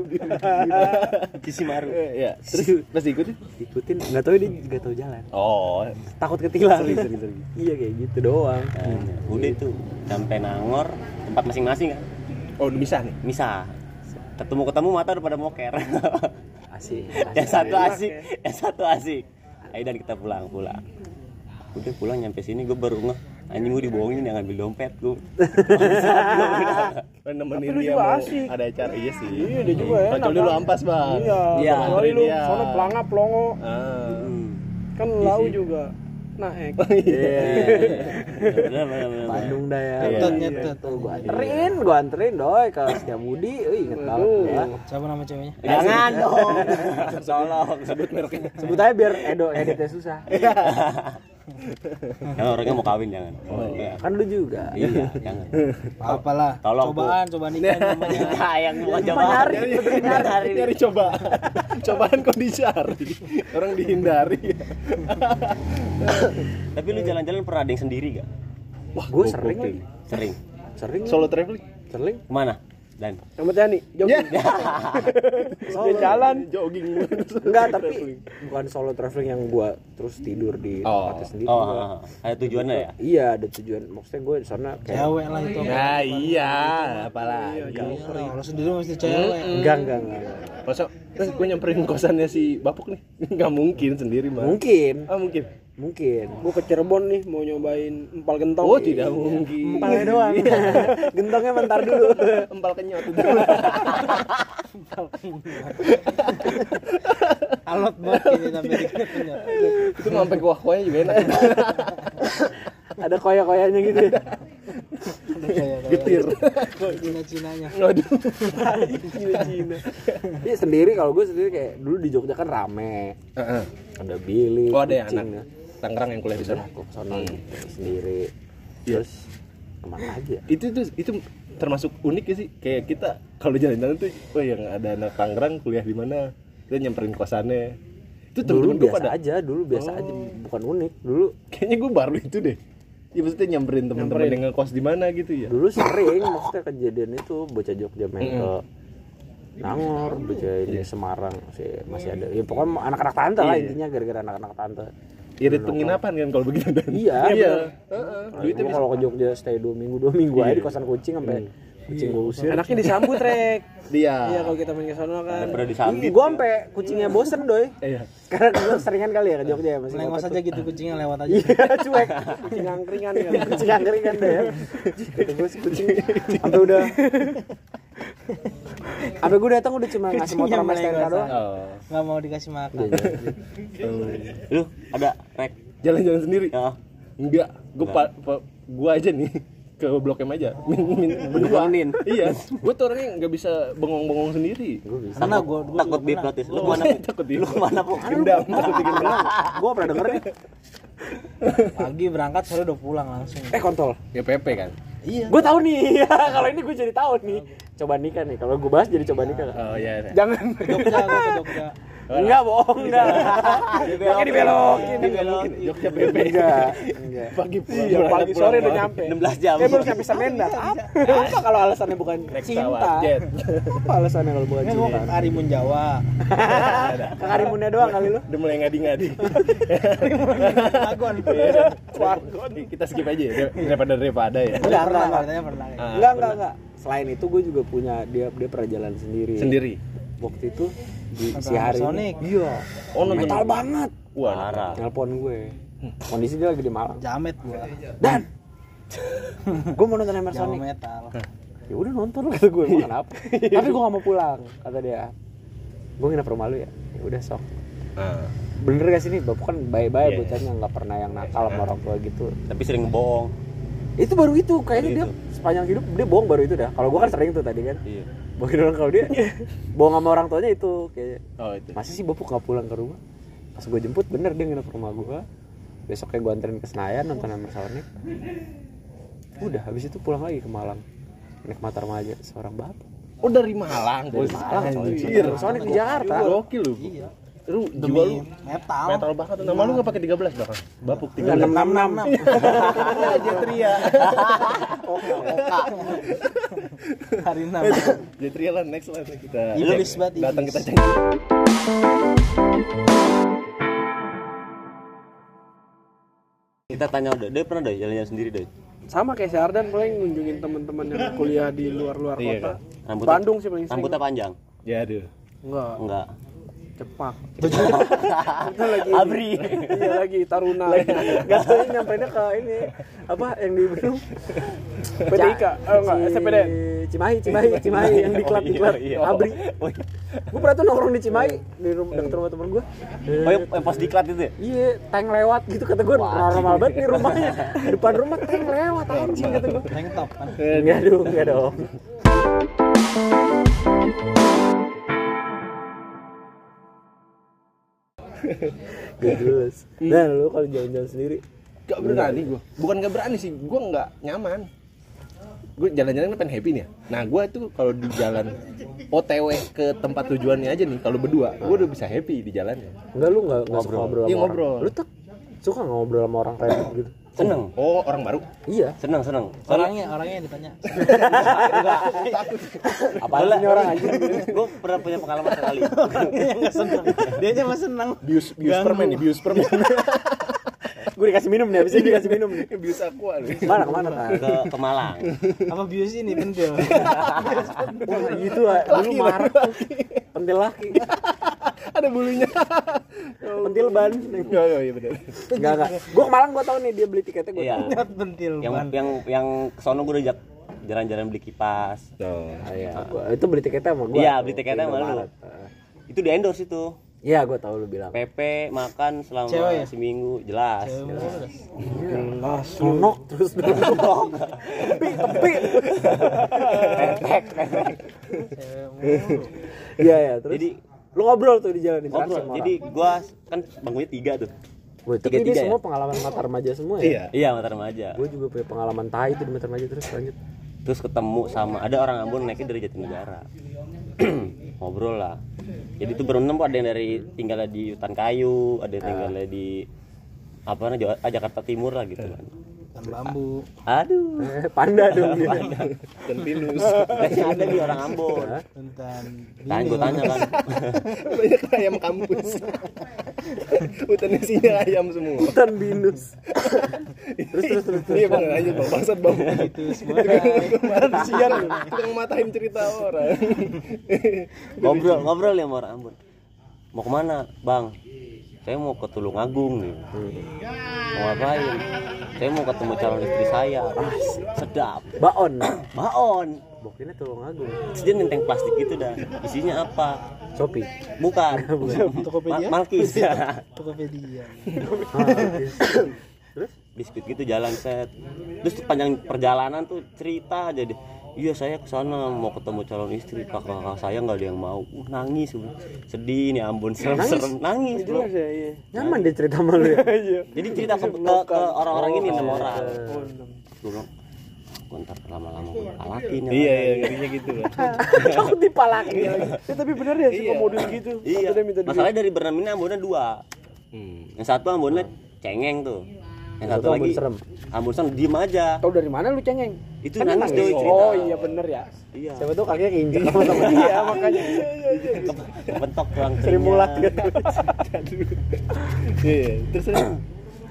Speaker 5: Kisi maru.
Speaker 1: Eh, ya. Terus pas diikutin?
Speaker 2: ikutin nggak tahu dia nggak tahu jalan
Speaker 1: Oh.
Speaker 2: takut ketilang iya kayak gitu doang
Speaker 5: Nah, udah itu sampai Nangor tempat masing-masing kan.
Speaker 1: Oh, udah bisa nih.
Speaker 5: Misah. Ketemu ketemu mata udah pada moker.
Speaker 2: asik
Speaker 5: yang satu asik, yang satu asik. Ayo dan kita pulang pulang. Udah pulang nyampe sini gue baru ngeh anjing gue dibohongin yang ngambil dompet gue.
Speaker 1: Kan nemenin
Speaker 3: Tapi
Speaker 1: dia
Speaker 3: juga
Speaker 1: mau
Speaker 3: asik.
Speaker 1: ada acara iya sih.
Speaker 3: Iya dia juga enak.
Speaker 1: Kecuali lu ampas, Bang.
Speaker 3: Iya.
Speaker 5: Iya.
Speaker 3: Kecuali lu
Speaker 1: Iya.
Speaker 3: sono pelangap pelongo
Speaker 1: Ah.
Speaker 3: Kan lau juga. Nah, eh.
Speaker 5: Bener, bener, bener.
Speaker 2: Bandung dah ya
Speaker 4: Nyetet,
Speaker 2: Iya.
Speaker 4: nyetet.
Speaker 2: tuh gua anterin gua anterin doi ke Setiabudi Wih, inget banget.
Speaker 4: Siapa nama ceweknya?
Speaker 5: Jangan dong. Tolong.
Speaker 1: Sebut mereknya.
Speaker 2: sebut aja biar edo editnya susah
Speaker 5: Jangan orangnya mau kawin jangan. Iya.
Speaker 2: kan lu juga
Speaker 5: Iya, jangan.
Speaker 4: Apalah.
Speaker 5: Tolong,
Speaker 4: Cobaan, coba nikah namanya.
Speaker 5: Nah, yang bukan coba
Speaker 2: nyari,
Speaker 5: nyari.
Speaker 1: Nyari coba. Cobaan kok dicari. Orang dihindari.
Speaker 5: Tapi lu jalan-jalan pernah ada yang sendiri gak?
Speaker 1: Wah,
Speaker 2: Gua sering.
Speaker 5: Sering.
Speaker 2: sering
Speaker 1: Solo traveling.
Speaker 2: sering
Speaker 5: Ke mana? Dan
Speaker 3: Sama Tiani, jogging. Dia jalan.
Speaker 1: jogging.
Speaker 2: enggak tapi bukan solo traveling yang gua terus tidur di
Speaker 1: Oh.
Speaker 2: tempatnya sendiri
Speaker 5: oh, ah. ada tujuannya ya?
Speaker 2: iya ada tujuan maksudnya gue di sana kayak
Speaker 4: Cewek lah itu.
Speaker 1: Nah, iya, apalagi.
Speaker 4: Kalau sendiri mesti cewek.
Speaker 2: enggak enggak enggak.
Speaker 1: Masa terus gue nyamperin kosannya si Bapuk nih. Enggak mungkin sendiri, Bang.
Speaker 2: mungkin
Speaker 1: Ah, mungkin.
Speaker 2: Mungkin
Speaker 3: Gue ke Cirebon nih mau nyobain empal gentong.
Speaker 1: Oh, tidak mungkin.
Speaker 2: empalnya doang gentongnya bentar dulu
Speaker 1: Empal kenyot.
Speaker 4: Alot banget ini sampai.
Speaker 1: Itu mau sampai kuah-kuahnya juga enak.
Speaker 2: ada koya-koyanya gitu ya
Speaker 1: Getir.
Speaker 4: Cina-cinanya.
Speaker 2: Cina-Cina Iya sendiri kalau gue sendiri kayak dulu di Jogja kan rame
Speaker 1: Heeh.
Speaker 2: ada Billy
Speaker 1: Oh, ada yang anak
Speaker 2: ya.
Speaker 1: Tangerang yang kuliah di sana.
Speaker 2: Aku ke sana sendiri
Speaker 1: Iya.
Speaker 2: terus ke mana lagi ya
Speaker 1: Itu tuh itu termasuk unik ya sih. Kayak kita kalau jalan-jalan tuh oh yang ada anak Tangerang kuliah di mana. Kita nyamperin kosannya. Itu
Speaker 2: dulu biasa
Speaker 1: pada
Speaker 2: aja dulu biasa
Speaker 1: Oh.
Speaker 2: aja bukan unik dulu
Speaker 1: kayaknya gue baru itu deh. Ya maksudnya nyamperin temen-temen yang ngekos di mana gitu ya.
Speaker 2: dulu sering maksudnya kejadian itu bocah Jogja main ke Nangor, bocah ini Semarang masih masih ada. Ya pokoknya anak-anak tante lah
Speaker 1: Iya.
Speaker 2: intinya gara-gara anak-anak tante.
Speaker 1: Irit penginapan kan kalau begitu dan.
Speaker 2: Iya,
Speaker 1: Iya. Heeh.
Speaker 2: Nah,
Speaker 1: Duitnya bisa.
Speaker 2: kalau ke Jogja stay dua minggu dua minggu
Speaker 1: Iya.
Speaker 2: aja di kosan kucing sampai kucing gue usir.
Speaker 3: Enaknya disambut, Rek.
Speaker 1: Dia.
Speaker 3: Iya, kalau kita main ke sono kan.
Speaker 5: Pernah
Speaker 2: Ih,
Speaker 5: disambit.
Speaker 2: gua sampai kucingnya bosen doi.
Speaker 1: Iya.
Speaker 2: Karena gue seringan kali ya ke Jogja ya masih
Speaker 4: Lengos
Speaker 2: ngopet
Speaker 4: aja gitu kucingnya lewat aja.
Speaker 2: Iya, cuek.
Speaker 3: Kucing angkringan kan.
Speaker 2: kucing angkringan deh ya. Kata gue si kucing sampai udah Sampai gue datang udah cuma ngasih motor sama STNK doang.
Speaker 1: Oh.
Speaker 4: nggak mau dikasih makan
Speaker 5: lu ada rek
Speaker 1: Jalan-jalan sendiri.
Speaker 5: ya
Speaker 1: Enggak, pa- gua aja nih ke Blok M aja. Min, min, berdua. Iya, gua tuh orangnya nggak bisa bengong-bengong sendiri.
Speaker 4: karena gue
Speaker 5: takut dihipnotis lu mana
Speaker 1: takut di
Speaker 5: lu mana po
Speaker 1: Gendam, takut digendam.
Speaker 2: Gue pernah denger nih.
Speaker 4: pagi berangkat sore udah pulang langsung
Speaker 2: Eh kontol.
Speaker 1: Ya PP kan.
Speaker 4: iya
Speaker 2: Gue tahu nih. kalau ini gue jadi tahu nih. Coba nikah nih. Kalau gue bahas jadi coba nikah.
Speaker 1: Oh iya.
Speaker 3: Jangan.
Speaker 4: ke Jogja gue ke Jogja
Speaker 2: Enggak bohong enggak. Pakai dibelokin.
Speaker 1: Dibelokin. Jogja PP.
Speaker 2: Enggak. Enggak.
Speaker 1: Pagi pulang.
Speaker 3: Iya, pagi sore udah nyampe.
Speaker 5: 16 jam
Speaker 3: Kayak baru sampai Semenda. Apa? Apa kalau alasannya bukan cinta? Apa alasannya kalau bukan
Speaker 4: kan
Speaker 3: cinta?
Speaker 4: ke Karimun Jawa
Speaker 2: Ke Karimunnya doang kali lu.
Speaker 1: Udah mulai ngadi-ngadi.
Speaker 4: Lagon
Speaker 1: Kita skip aja ya daripada daripada ya.
Speaker 2: Enggak,
Speaker 4: pernah
Speaker 2: enggak,
Speaker 4: katanya pernah
Speaker 1: Ah,
Speaker 2: Enggak, enggak, enggak. Selain itu gue juga punya dia dia pernah jalan sendiri.
Speaker 1: Sendiri.
Speaker 2: Waktu itu di si hari
Speaker 4: Sonic.
Speaker 2: ini. Iya.
Speaker 1: Oh nonton.
Speaker 2: Metal banget.
Speaker 1: Wah.
Speaker 5: parah
Speaker 2: Telepon gue. Kondisi dia lagi di Malang.
Speaker 4: jamet gue
Speaker 2: Dan gue mau nonton Hammer
Speaker 4: Jawa
Speaker 2: Sonic.
Speaker 4: metal
Speaker 2: Ya udah nonton kata gue mau kenapa? Tapi gue gak mau pulang kata dia. Gue nginep rumah lu ya. Ya udah sok.
Speaker 1: Ah.
Speaker 2: Bener gak sih nih bapak kan baik-baik
Speaker 1: Iya.
Speaker 2: bocahnya nggak pernah yang nakal sama orang tua gitu.
Speaker 5: tapi sering bohong
Speaker 2: Itu baru itu kayaknya
Speaker 1: Baru
Speaker 2: dia
Speaker 1: itu.
Speaker 2: sepanjang hidup dia bohong baru itu dah. Kalau gue kan sering tuh tadi kan.
Speaker 5: iya
Speaker 2: Bohongin orang kalau dia bohong sama orang tuanya itu kayak
Speaker 1: Oh itu.
Speaker 2: masih sih bapak nggak pulang ke rumah. Pas gue jemput bener dia nginep rumah gue. Besoknya gue anterin ke Senayan nonton Hammer Sonic. Udah habis itu pulang lagi ke Malang. Naik Mata Remaja seorang bapak.
Speaker 1: Oh dari Malang.
Speaker 2: Dari Malang,
Speaker 1: Anjir.
Speaker 2: Sonic di Jakarta.
Speaker 1: Gokil lu.
Speaker 4: iya
Speaker 1: Lu jiwa lu
Speaker 4: metal
Speaker 1: metal banget. Nama lu enggak pakai 13 bahkan. Bapuk
Speaker 2: Enggak
Speaker 1: 13.
Speaker 2: enam enam enam.
Speaker 1: Jetria.
Speaker 4: hari enam
Speaker 1: Jetria lah next lah kita.
Speaker 4: Iblis banget,
Speaker 1: Datang kita cek.
Speaker 5: kita tanya udah dia pernah deh jalan-jalan sendiri deh
Speaker 3: Sama kayak si Ardan paling ngunjungin teman-teman yang kuliah di luar-luar
Speaker 1: Iya,
Speaker 3: kota.
Speaker 5: Rambutnya-
Speaker 3: Bandung sih paling sering.
Speaker 5: rambutnya panjang
Speaker 1: Ya aduh.
Speaker 3: Enggak,
Speaker 5: enggak
Speaker 3: cepak. Kita lagi
Speaker 5: Abri.
Speaker 3: Iya lagi taruna.
Speaker 2: Gak tau nyampe ke ini apa yang di Bandung
Speaker 3: PTIK. Oh enggak, SPDN.
Speaker 2: Cimahi, Cimahi, Cimahi yang di klub di klub
Speaker 5: iya.
Speaker 2: Abri.
Speaker 5: Oh, iya.
Speaker 2: Gue pernah tuh nongkrong di Cimahi di rumah dekat rumah temen gue.
Speaker 5: oh yang yang pas diklat itu ya
Speaker 2: Iya, tank lewat gitu kata gue normal banget nih rumahnya. Depan rumah tank lewat anjing kata gue.
Speaker 4: tank top kan
Speaker 2: Enggak dong, enggak dong. Gak jelas. Nah, lu kalau jalan-jalan sendiri,
Speaker 1: Gak berani gue. Bukan gak berani sih, gue nggak nyaman. Gue jalan-jalan kan pengen happy nih ya. Nah gue tuh kalau di jalan OTW ke tempat tujuannya aja nih, kalau berdua, gue udah bisa happy di jalannya.
Speaker 2: enggak lu suka ngobrol
Speaker 1: Iya,
Speaker 2: orang.
Speaker 1: ngobrol.
Speaker 2: Lu tuh suka nggak ngobrol sama orang random gitu.
Speaker 5: Seneng
Speaker 1: Oh orang baru?
Speaker 2: Iya.
Speaker 5: seneng seneng
Speaker 4: orangnya orangnya yang ditanya
Speaker 2: sih ini orang anjing?
Speaker 5: gue pernah punya pengalaman sekali
Speaker 4: orangnya nggak seneng dia aja mah seneng
Speaker 1: Bius, bius permen nih, bius permen.
Speaker 2: Gue dikasih minum nih, habis ini dikasih minum nih.
Speaker 1: bius aqua nih.
Speaker 2: Mana ke mana kan?
Speaker 5: ke ke Malang
Speaker 4: apa bius ini pentil
Speaker 2: Wah gitu ah, dulu marah. Pentil laki,
Speaker 1: Ada bulunya.
Speaker 2: pentil ban.
Speaker 1: Oh, oh, iya benar.
Speaker 2: Enggak enggak. Gue ke Malang gue tahu nih dia beli tiketnya gue
Speaker 5: Iya.
Speaker 4: pentil
Speaker 5: yang
Speaker 4: ban
Speaker 5: yang yang kesono gue udah jalan-jalan beli kipas
Speaker 1: Oh.
Speaker 2: Iya, itu beli tiketnya sama gue.
Speaker 5: Iya, beli tiketnya sama lu. itu di endorse itu
Speaker 2: Iya, gue tahu lu bilang.
Speaker 5: PP makan selama
Speaker 4: Cewek ya?
Speaker 5: seminggu jelas
Speaker 2: Jelas. Sonok terus dulu. Tepi, tepi.
Speaker 5: Pepek, pepek.
Speaker 2: Iya ya, terus.
Speaker 5: jadi
Speaker 2: lu ngobrol tuh di jalan interaksi
Speaker 5: ngobrol jadi gua kan bangkunya tiga tuh
Speaker 2: tapi
Speaker 5: tiga-tiga
Speaker 2: dia
Speaker 5: ya?
Speaker 2: semua pengalaman mata remaja semua ya.
Speaker 1: Iya.
Speaker 5: iya mata remaja
Speaker 2: Gue juga punya pengalaman tai tuh di mata remaja terus lanjut.
Speaker 5: terus ketemu sama ada orang Ambon naiknya dari Jatinegara ngobrol lah. Jadi tuh berenam ada yang dari tinggalnya di hutan kayu ada yang tinggalnya di apa namanya ah, Jakarta Timur lah gitu kan
Speaker 4: Hutan bambu
Speaker 5: aduh
Speaker 2: Eh, panda dong dia.
Speaker 1: Dan pinus.
Speaker 5: kayaknya ada di orang Ambon
Speaker 4: hutan
Speaker 5: tanya gue tanya kan
Speaker 1: Banyak ayam kampus. Hutan isinya ayam semua.
Speaker 2: Hutan binus. terus terus terus.
Speaker 1: Iya bang, lanjut bang. Bangsat bang.
Speaker 4: itu semua
Speaker 1: Kemarin siang tukang matahin cerita orang.
Speaker 5: ngobrol ngobrol ya sama orang Ambon mau ke mana bang saya mau ke Tulungagung nih. Mau ngapain? Saya mau ketemu calon istri saya. Sedap.
Speaker 2: Baon.
Speaker 5: Baon.
Speaker 2: Bokirnya tolong agung
Speaker 5: Terus dia nenteng plastik gitu dah. Isinya apa?
Speaker 2: Shopee.
Speaker 5: Bukan.
Speaker 4: Tokopedia?
Speaker 5: Ma- Malkis. Ya
Speaker 4: Tokopedia.
Speaker 2: terus?
Speaker 5: Biskuit gitu jalan set. Terus panjang perjalanan tuh cerita aja deh iya saya ke sana mau ketemu calon istri. Kakak kakak saya nggak ada yang mau. Uh, nangis. Gua. sedih nih ampun serem serem nangis bro.
Speaker 3: Jelas ya, iya.
Speaker 2: nyaman dia cerita sama lu ya?
Speaker 5: Jadi cerita ke, ke, ke orang-orang ini enam orang. gue bilang "Gua ntar lama-lama gue kalakin ya
Speaker 1: iya iya ngerinya gitu kan
Speaker 2: takut dipalakin
Speaker 3: Ya, tapi bener ya suka modus gitu.
Speaker 5: iya. masalahnya dari berenam ini ambonnya dua.
Speaker 1: Hmm.
Speaker 5: yang satu ambonnya cengeng tuh yang satu
Speaker 2: ambon
Speaker 5: lagi
Speaker 2: serem.
Speaker 5: ambon serem diem aja.
Speaker 3: Tahu dari mana lu cengeng?
Speaker 5: itu
Speaker 3: Kan
Speaker 5: nangis doi cerita.
Speaker 3: Oh iya bener ya.
Speaker 5: iya.
Speaker 2: Siapa tuh kakinya keinjek. Sama temen
Speaker 3: Iya makanya.
Speaker 5: bentok tulang
Speaker 2: Sri Mulat. Gitu
Speaker 1: iya iya. terus terus.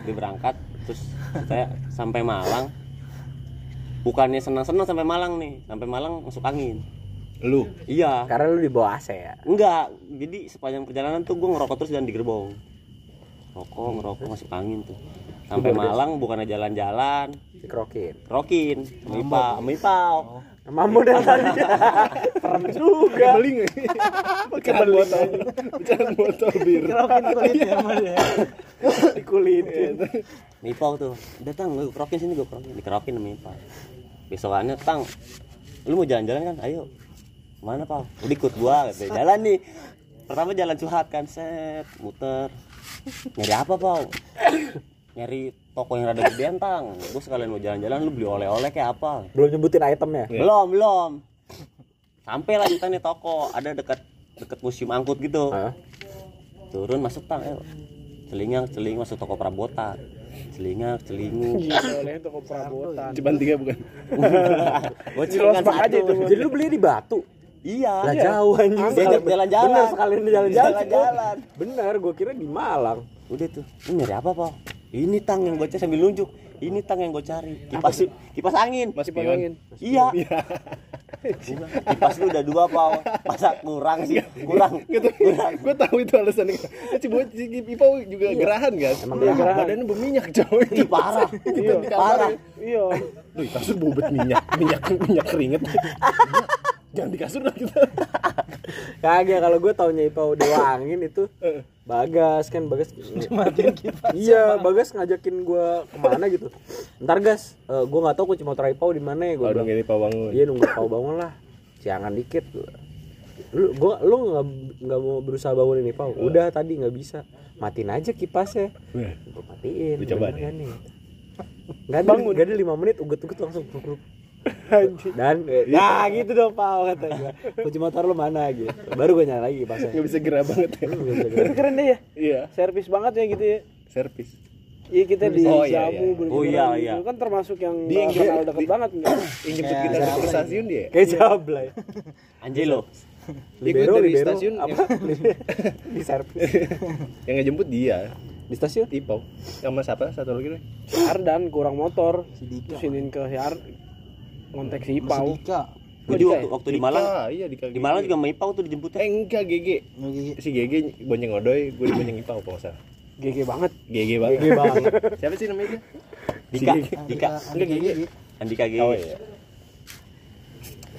Speaker 5: dia berangkat terus saya sampai Malang. Bukannya senang-senang sampai Malang nih. Sampai Malang masuk angin.
Speaker 1: Lu?
Speaker 5: Iya.
Speaker 2: Karena lu di bawah AC ya?
Speaker 5: Enggak. Jadi sepanjang perjalanan tuh gue ngerokok terus dan di gerbong. Rokok ngerokok masuk angin tuh sampai Malang bukannya jalan-jalan.
Speaker 2: Dikerokin
Speaker 5: rokin sama Ipa sama Ipau
Speaker 2: mambo dan tadi. Serem juga.
Speaker 1: Beling pecahan botol. Pecahan botol bir.
Speaker 4: Kerokin kulitnya sama dia.
Speaker 2: dikulitin
Speaker 5: Ipau tuh datang gue kerokin sini gue kerokin. Dikerokin sama Ipau besokannya tang lu mau jalan-jalan kan? Ayo. Mana pau udah ikut gua gitu. jalan nih. Pertama jalan curhat kan set muter. Nyari apa pau nyari toko yang rada gedean tang gue sekalian mau jalan-jalan lu beli oleh-oleh kayak apa?
Speaker 2: Belum nyebutin itemnya?
Speaker 5: Belum belum. Sampai lah kita nih toko. Ada dekat dekat museum angkut gitu.
Speaker 2: Hah?
Speaker 5: turun masuk tang ayo. Celingak celing masuk toko perabotan. Celingak celingu.
Speaker 3: Oleh toko perabotan.
Speaker 1: cuman tiga bukan?
Speaker 5: Gue
Speaker 3: bak aja itu.
Speaker 2: jadi lu beli di batu?
Speaker 5: Iya.
Speaker 2: Lah jauh anjing.
Speaker 5: Diajak jalan-jalan.
Speaker 2: bener sekalian jalan-jalan.
Speaker 5: Jalan-jalan.
Speaker 2: bener gue kira di Malang.
Speaker 5: Udah tuh. Ini nyari apa pak ini tang yang baca sambil nunjuk. Ini tang yang gue cari. Kipas kipas angin.
Speaker 1: Masih
Speaker 3: Kipas angin.
Speaker 5: iya. Gua, kipas lu udah dua pak masa kurang sih? Kurang. kurang.
Speaker 1: Gue tahu itu alasannya Eh, si bocah si Ipau juga gerahan kan?
Speaker 2: Emang
Speaker 1: Iya,
Speaker 2: gerahan.
Speaker 1: badannya berminyak cowok
Speaker 5: Ih, parah.
Speaker 1: Kamar
Speaker 5: parah.
Speaker 1: Ya.
Speaker 3: Iya.
Speaker 1: Duh, kasur bobet minyak, minyak minyak keringet. Jangan di kasur lah kita.
Speaker 2: kagak kalau gue taunya Ipau dewa angin itu Bagas kan Bagas iya Bagas ngajakin gue ke mana gitu. Ntar gas eh, gue nggak tahu kunci motor Ipau di mana ya
Speaker 1: Oh, dong ini pawang.
Speaker 2: iya nunggu Ipau bangun lah. Jangan dikit gua. lu gua lu nggak nggak mau berusaha bangunin Ipau udah tadi nggak bisa. Matiin aja kipasnya.
Speaker 1: Wah,
Speaker 2: gue matiin
Speaker 1: Lu coba deh.
Speaker 2: nih. Nggak ada nggak ada lima menit uget uget langsung grup dan ya gitu dong Pau kata gue kunci motor lu mana gitu baru gue nyala lagi kipasnya
Speaker 1: Nggak bisa gerak banget ya.
Speaker 3: Tapi keren deh ya.
Speaker 1: Iya,
Speaker 3: Servis banget ya gitu ya.
Speaker 1: servis.
Speaker 3: Iya kita di
Speaker 1: Oh, iya, iya.
Speaker 5: Oh, iya, iya.
Speaker 3: kan termasuk yang
Speaker 1: jemput-
Speaker 3: deket
Speaker 1: di-
Speaker 3: banget enggak.
Speaker 1: Yang jemput kita ke stasiun dia.
Speaker 2: kayak jablay
Speaker 5: Angelo
Speaker 2: libero
Speaker 1: dari
Speaker 2: libero
Speaker 1: stasiun
Speaker 2: apa di servis
Speaker 1: Yang ngejemput dia,
Speaker 2: di stasiun
Speaker 1: Ipau. Sama siapa? Satu lagi deh.
Speaker 3: Ardan kurang motor.
Speaker 4: Si Dika.
Speaker 3: Terus iniin ke Syar ngontek si Ipau.
Speaker 4: Dika.
Speaker 5: jadi waktu, waktu di Malang
Speaker 1: iya di
Speaker 5: di Malang juga sama Ipau tuh dijemputnya
Speaker 1: Eh enggak GG. Si GG bonceng odoy, gue bonceng Ipau kalau nggak salah.
Speaker 3: GG banget.
Speaker 1: GG banget.
Speaker 2: Banget
Speaker 1: Siapa sih namanya dia?
Speaker 5: Dika
Speaker 1: Si GG.
Speaker 5: Dika
Speaker 1: Enggak GG.
Speaker 5: Andika G
Speaker 1: Oh iya.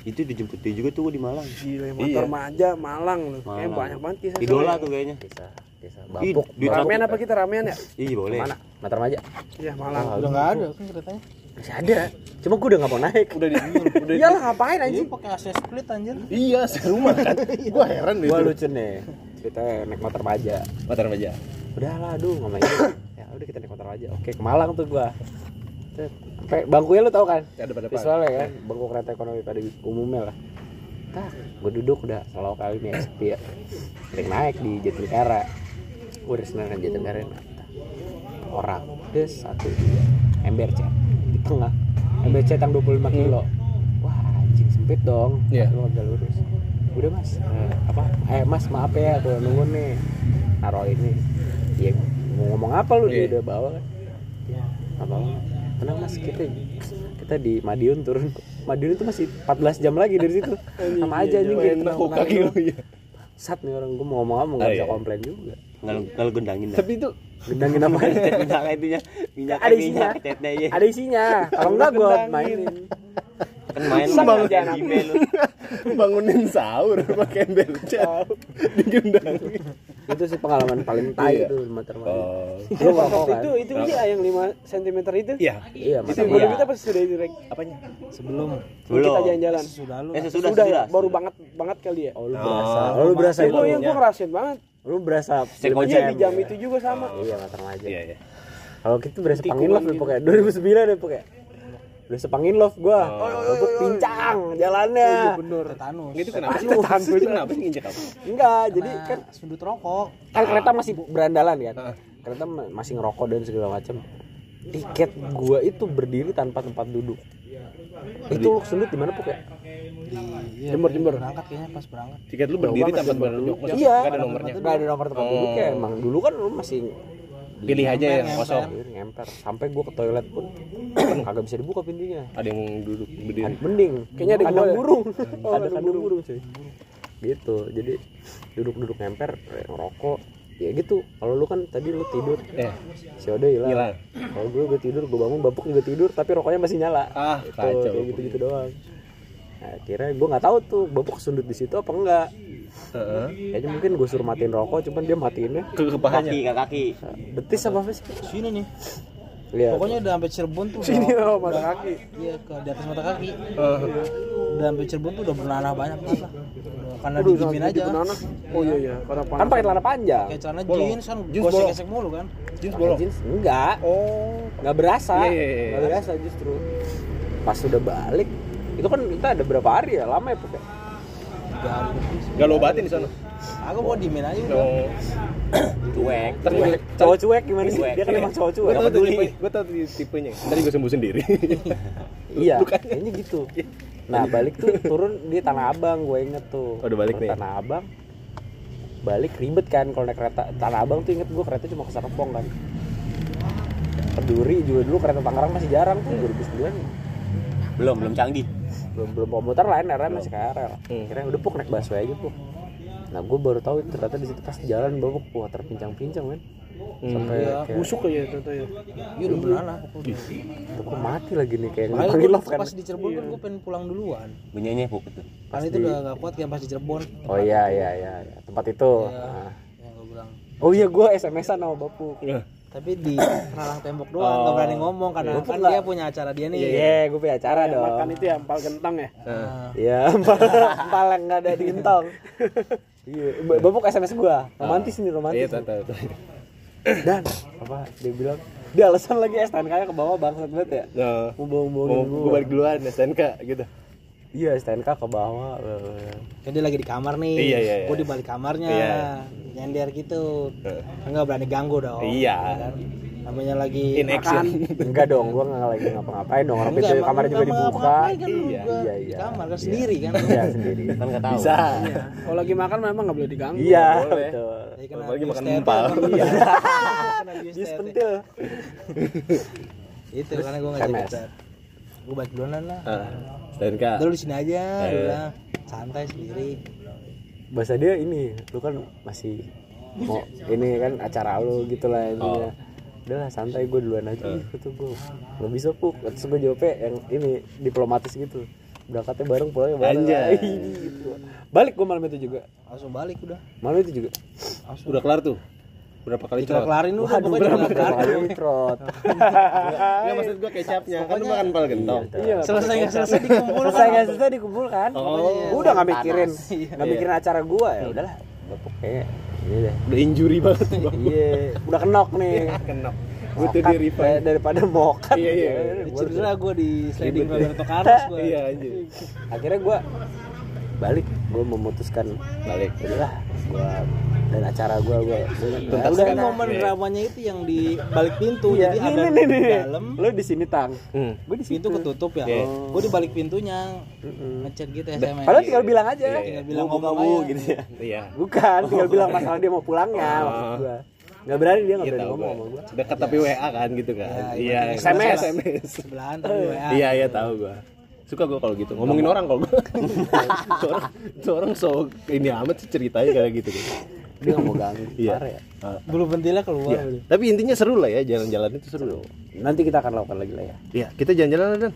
Speaker 5: itu dijemput dia juga tuh di Malang
Speaker 3: Gila motor
Speaker 1: Iya.
Speaker 3: maja Malang lu. Kayak
Speaker 5: Malang.
Speaker 3: banyak banget kisah.
Speaker 5: idola tuh kayaknya
Speaker 2: bisa bisa
Speaker 5: Ih,
Speaker 2: bapuk
Speaker 5: di-
Speaker 3: Ramean apa kita ramean ya?
Speaker 5: iya boleh
Speaker 2: mana Matar Maja
Speaker 3: Iya Malang.
Speaker 4: Udah enggak ada kan ceritanya.
Speaker 2: Masih ada. Cuma gue udah nggak mau naik.
Speaker 1: Udah di udah
Speaker 2: iyalah ngapain
Speaker 4: Dia
Speaker 2: anjing
Speaker 4: pakai AC split anjir.
Speaker 1: Iya, serumah kan. Gua heran deh.
Speaker 2: gue lucu nih. Ceritanya naik motor Maja.
Speaker 1: Motor aja.
Speaker 2: udahlah aduh nggak main. Ya udah kita naik motor Maja. Oke ke Malang tuh gue sampai bangkunya lu tau kan?
Speaker 1: Ada pada
Speaker 2: visualnya kan? Bangku kereta ekonomi pada umumnya lah. Tak gue duduk udah selalu kali nih sepi ya. Sering naik di Jatinegara. Gue udah senang kan Jatinegara. Nah, orang des satu dua. Ember cek tengah ember cek yang 25 kilo. Wah anjing sempit dong.
Speaker 1: Iya.
Speaker 2: lu lurus. Udah mas. Eh, apa? Eh mas maaf ya tuh nunggu nih. Naruh ini. Iya mau ngomong apa lu? Dia
Speaker 1: Iya.
Speaker 2: udah bawa kan? Ya apa tenang mas. Kita kita di Madiun turun. Madiun itu masih 14 jam lagi dari situ. Sama aja anjing gitu
Speaker 1: Enak kok kaki lu ya.
Speaker 2: bangsat nih orang gue mau ngomong apa nggak
Speaker 1: Oh,
Speaker 2: bisa
Speaker 1: iya.
Speaker 2: komplain juga.
Speaker 5: Kalau gendangin.
Speaker 1: Tapi itu
Speaker 2: gendangin apa
Speaker 5: Cat minyak itunya. Minyak
Speaker 2: Ada isinya.
Speaker 5: minyak catnya ya.
Speaker 2: ada isinya kalau enggak gue mainin
Speaker 5: Kan main
Speaker 2: aja
Speaker 5: lu.
Speaker 1: bangunin sahur pakai digendangin.
Speaker 2: itu sih pengalaman paling tai
Speaker 1: Iya.
Speaker 2: itu di Mater Mania.
Speaker 1: Oh.
Speaker 2: lu ngerokok
Speaker 3: Waktu
Speaker 2: kan
Speaker 3: itu itu dia yang 5 cm itu.
Speaker 1: Iya.
Speaker 2: iya
Speaker 3: Itu sebelum
Speaker 2: Mania.
Speaker 3: kita pas sudah itu Rek.
Speaker 1: Apanya?
Speaker 4: sebelum
Speaker 5: Belum.
Speaker 3: Kita jalan-jalan.
Speaker 4: sudah lu
Speaker 5: Eh
Speaker 3: Sudah ya,
Speaker 5: sudah.
Speaker 3: baru banget banget kali ya.
Speaker 2: oh lu berasa oh, lu berasa
Speaker 3: Itu
Speaker 2: itu
Speaker 3: yang gua ngerasain banget.
Speaker 2: lu berasa
Speaker 3: Iya di jam
Speaker 2: ya?
Speaker 3: itu juga sama.
Speaker 2: iya Mater Mania
Speaker 1: Iya, iya.
Speaker 2: kalau gitu berasa love deh pokoknya 2009 deh pokoknya berasa pangin love gua. Oh, pincang jalannya.
Speaker 3: Bener.
Speaker 4: tetanus.
Speaker 1: Itu kenapa sih? Itu kenapa sih? Nginjek apa?
Speaker 2: enggak jadi kan
Speaker 4: sudut rokok.
Speaker 2: Kan kereta masih berandalan kan? Kereta ma- masih ngerokok dan segala macam tiket gua itu berdiri tanpa tempat duduk. Itu lu sundut di mana pokoknya
Speaker 4: di iya,
Speaker 3: Jember, jember.
Speaker 4: berangkat kayaknya pas berangkat.
Speaker 1: Tiket lu berdiri tanpa berduduk. Maksudnya
Speaker 2: iya.
Speaker 1: nggak ada nomornya.
Speaker 2: nggak ada nomor tempat duduk ya emang dulu kan lu masih
Speaker 1: Pilih aja yang kosong.
Speaker 2: Iya, ngemper. Sampai gua ke toilet pun kagak bisa dibuka pintunya.
Speaker 1: Ada yang duduk berdiri.
Speaker 2: Kan mending.
Speaker 3: Kayaknya ada
Speaker 2: kandang burung.
Speaker 3: Oh,
Speaker 2: ada
Speaker 3: kandang
Speaker 2: kandang burung. Cuy. Gitu. Jadi duduk-duduk ngemper ngerokok. Ya gitu. Kalau lu kan tadi lu tidur.
Speaker 1: Eh,
Speaker 2: si Ode hilang. Kalau gue gue tidur gue bangun babuk juga tidur tapi rokoknya masih nyala.
Speaker 1: Ah,
Speaker 2: Tuh,
Speaker 1: kacau.
Speaker 2: kayak gitu gitu doang. Nah, kira gue nggak tahu tuh babuk kesundut di situ apa enggak
Speaker 1: Heeh.
Speaker 2: kayaknya mungkin gue suruh matiin rokok cuman dia matiinnya
Speaker 1: Ke kepalanya.
Speaker 5: Kaki ke kaki.
Speaker 2: betis apa apa sih
Speaker 4: sini nih
Speaker 2: Iya.
Speaker 4: pokoknya udah sampai Cirebon tuh
Speaker 3: Sini
Speaker 4: udah,
Speaker 3: oh, mata kaki.
Speaker 4: iya ke di atas mata kaki udah sampai Cirebon tuh udah bernanah banyak banget lah Udah, karena
Speaker 3: Aduh,
Speaker 4: didiemin aja
Speaker 3: banana. Oh iya iya, karena
Speaker 2: kan
Speaker 3: panas.
Speaker 2: pakai celana panjang
Speaker 4: kayak celana jeans kan
Speaker 1: Jeans
Speaker 4: gosek
Speaker 1: bolong.
Speaker 4: gesek mulu kan
Speaker 1: Jeans bolong.
Speaker 2: jeans enggak
Speaker 1: Oh.
Speaker 2: nggak berasa
Speaker 1: Iya, iya, iya.
Speaker 2: nggak berasa justru pas sudah balik itu kan kita ada berapa hari ya lama ya pokoknya
Speaker 4: tiga hari.
Speaker 1: Gak lo obatin di sana.
Speaker 4: aku mau diemin aja udah.
Speaker 5: Cuek.
Speaker 1: Gue
Speaker 2: cowok cuek gimana sih
Speaker 5: Cuek.
Speaker 2: dia kan emang cowok
Speaker 1: gue
Speaker 2: cuek
Speaker 1: tau tuh tipe, gue tau tuh tipenya. Ntar gue sembuh sendiri.
Speaker 2: iya kayaknya gitu nah balik tuh turun di Tanah Abang gue inget tuh
Speaker 1: Oh, udah balik nih.
Speaker 2: Tanah Abang balik ribet kan kalau naik kereta Tanah Abang tuh inget gue kereta cuma ke Serpong kan Keduri juga dulu kereta Tangerang masih jarang tuh 2009
Speaker 5: Belum, belum canggih.
Speaker 2: Belum belum komuter lain RM masih KRL
Speaker 1: Hmm.
Speaker 2: kira udah puk naik busway aja puk. Nah gue baru tahu ternyata di situ pas jalan babuk wah terpincang-pincang kan sampai kayak
Speaker 3: Busuk aja ternyata ya.
Speaker 4: iya udah
Speaker 2: itu kok mati lagi nih kayak
Speaker 4: Makanya
Speaker 2: love kan.
Speaker 4: pas di Cirebon kan gue pengen pulang duluan.
Speaker 5: Bunyinya puk itu.
Speaker 4: karena itu udah gak kuat kayak pas di Cirebon.
Speaker 2: Oh iya iya iya iya. tempat itu.
Speaker 4: Iya.
Speaker 2: Nah.
Speaker 4: yang gue bilang.
Speaker 2: Oh iya gue SMS-an sama bapuk
Speaker 4: tapi di ralang tembok doang nggak berani ngomong karena
Speaker 2: Bapuk
Speaker 4: kan dia punya acara dia nih.
Speaker 2: Iya gue punya acara
Speaker 3: Makan
Speaker 2: dong.
Speaker 3: itu ya, empal kentang ya.
Speaker 4: Nah,
Speaker 2: iya empal yang nggak ada di gentong iya Ba- bapuk SMS gue romantis nih
Speaker 1: Iya,
Speaker 2: romantis
Speaker 1: tau.
Speaker 2: dan apa dia bilang dia alasan lagi STNK nya ke bawah bangsat banget ya.
Speaker 1: Nah,
Speaker 2: mau
Speaker 1: mau
Speaker 2: bohong-bohongin
Speaker 1: gue
Speaker 2: gue
Speaker 1: balik duluan STNK gitu.
Speaker 2: Iya STNK ke bawah eh.
Speaker 4: kan dia lagi di kamar nih
Speaker 1: Iya, iya, iya.
Speaker 4: gue di balik kamarnya
Speaker 1: Iya.
Speaker 4: nyender gitu
Speaker 1: Heeh.
Speaker 4: kan nggak berani ganggu dong
Speaker 1: Iya.
Speaker 4: kan? namanya lagi
Speaker 1: In action.
Speaker 2: enggak dong gue nggak lagi ngapa-ngapain dong orang
Speaker 4: Enggak,
Speaker 2: pintu kamar juga dibuka
Speaker 4: kan
Speaker 1: Iya,
Speaker 2: iya,
Speaker 4: di
Speaker 2: iya.
Speaker 4: kamar kan sendiri kan
Speaker 2: iya sendiri
Speaker 5: Kan nggak tahu.
Speaker 1: Bisa.
Speaker 3: Kalau lagi makan memang nggak boleh diganggu.
Speaker 2: iya
Speaker 1: boleh.
Speaker 4: Jadi kena
Speaker 1: Apalagi
Speaker 4: abuse
Speaker 1: makan empal.
Speaker 4: Iya.
Speaker 2: Jus
Speaker 4: tete.
Speaker 2: pentil
Speaker 4: itu karena gue nggak jadi gue balik duluan lah
Speaker 1: STNK.
Speaker 4: Udah lu di sini aja
Speaker 1: Eh.
Speaker 4: dia bilang santai sendiri.
Speaker 2: Bahasa dia ini lu kan masih mau ini kan acara lu gitu lah intinya. Udah lah santai gue duluan aja. Ih kata gue nggak bisa puk. Terus gue jawabnya yang ini diplomatis gitu. Berangkatnya bareng pulangnya bareng.
Speaker 1: Anjay.
Speaker 2: gitu. balik gue malam itu juga.
Speaker 4: Langsung balik udah.
Speaker 2: Malam itu juga.
Speaker 1: Udah kelar tuh. Berapa kali trot?
Speaker 4: kelarin udah
Speaker 2: waduh
Speaker 4: pokoknya
Speaker 2: berapa kali trot
Speaker 1: Enggak maksud gue kecapnya. Kan lu makan empal gentong.
Speaker 2: iya
Speaker 4: selesai nggak selesai dikumpul
Speaker 2: selesai nggak selesai dikumpulkan
Speaker 1: Oh.
Speaker 2: udah nggak mikirin
Speaker 4: Iya.
Speaker 2: nggak mikirin acara gua ya udahlah bapuk kayak ini deh
Speaker 1: Udah injury banget. Bang.
Speaker 2: iya udah kenok nih
Speaker 1: Kenok. Gue tuh
Speaker 2: Mokat,
Speaker 1: di refund.
Speaker 2: eh, daripada mokat
Speaker 1: Iya, iya.
Speaker 4: cedera gue di sliding Roberto Carlos gue
Speaker 1: Iya anjir.
Speaker 2: akhirnya gua balik gua memutuskan
Speaker 1: Balik.
Speaker 2: udahlah gua dan acara gua gua, gua
Speaker 1: Tuntaskan.
Speaker 2: Nah, udah nah.
Speaker 4: momen dramanya itu yang di balik pintu
Speaker 2: iya
Speaker 4: jadi
Speaker 2: nih,
Speaker 4: ada
Speaker 2: nih, nih,
Speaker 4: di dalam
Speaker 2: lu di sini tang
Speaker 1: Hmm.
Speaker 2: gua di
Speaker 4: pintu
Speaker 2: situ
Speaker 4: ketutup ya
Speaker 1: Iya.
Speaker 4: gue di balik pintunya ngechat gitu SMS
Speaker 2: padahal tinggal bilang aja
Speaker 1: Iya,
Speaker 4: tinggal bilang
Speaker 5: bu
Speaker 4: aja
Speaker 5: gitu ya.
Speaker 1: Iya.
Speaker 2: bukan tinggal bilang masalah dia mau pulangnya
Speaker 1: Oh.
Speaker 2: maksud gua nggak berani dia nggak
Speaker 1: Iya
Speaker 2: berani ngomong
Speaker 1: gue.
Speaker 2: sama gua
Speaker 1: Dekat tapi WA kan gitu kan.
Speaker 4: Iya,
Speaker 1: Iya.
Speaker 4: iya.
Speaker 2: SMS.
Speaker 1: SMS.
Speaker 4: sebelahan tapi WA
Speaker 1: Iya iya tahu gua. suka gue kalau gitu ngomongin orang kalau gue seorang seorang so ini amat sih ceritanya kayak gitu kan
Speaker 2: dia nggak mau ganggu
Speaker 1: iya.
Speaker 2: ya.
Speaker 1: Ah,
Speaker 4: Bulu pentilnya keluar.
Speaker 1: iya. tapi intinya seru lah ya jalan-jalan itu seru.
Speaker 2: Nanti kita akan lakukan lagi lah ya.
Speaker 1: Iya, kita jalan-jalan dan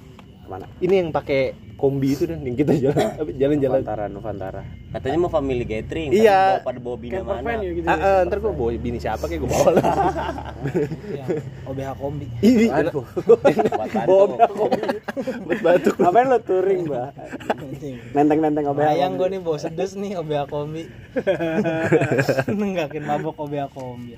Speaker 2: ke mana
Speaker 1: ini yang pakai kombi itu dan yang kita jalan apa, jalan-jalan.
Speaker 2: Nuvantara Nuvantara
Speaker 5: Katanya mau family gathering.
Speaker 1: Iya.
Speaker 5: Pada bawa, pada bawa
Speaker 3: Camper
Speaker 5: mana?
Speaker 3: ya gitu
Speaker 1: Ah, ah, ntar gue bawa bini siapa kayak gue bawa lah.
Speaker 4: Iya. OBH kombi.
Speaker 1: Ini
Speaker 2: aduh
Speaker 5: Buat bantu.
Speaker 1: buat batuk.
Speaker 2: ngapain lo touring mbak nenteng nenteng obeng
Speaker 4: Bayang gue nih bawa sedes nih OBH kombi. Nenggakin mabok OBH kombi.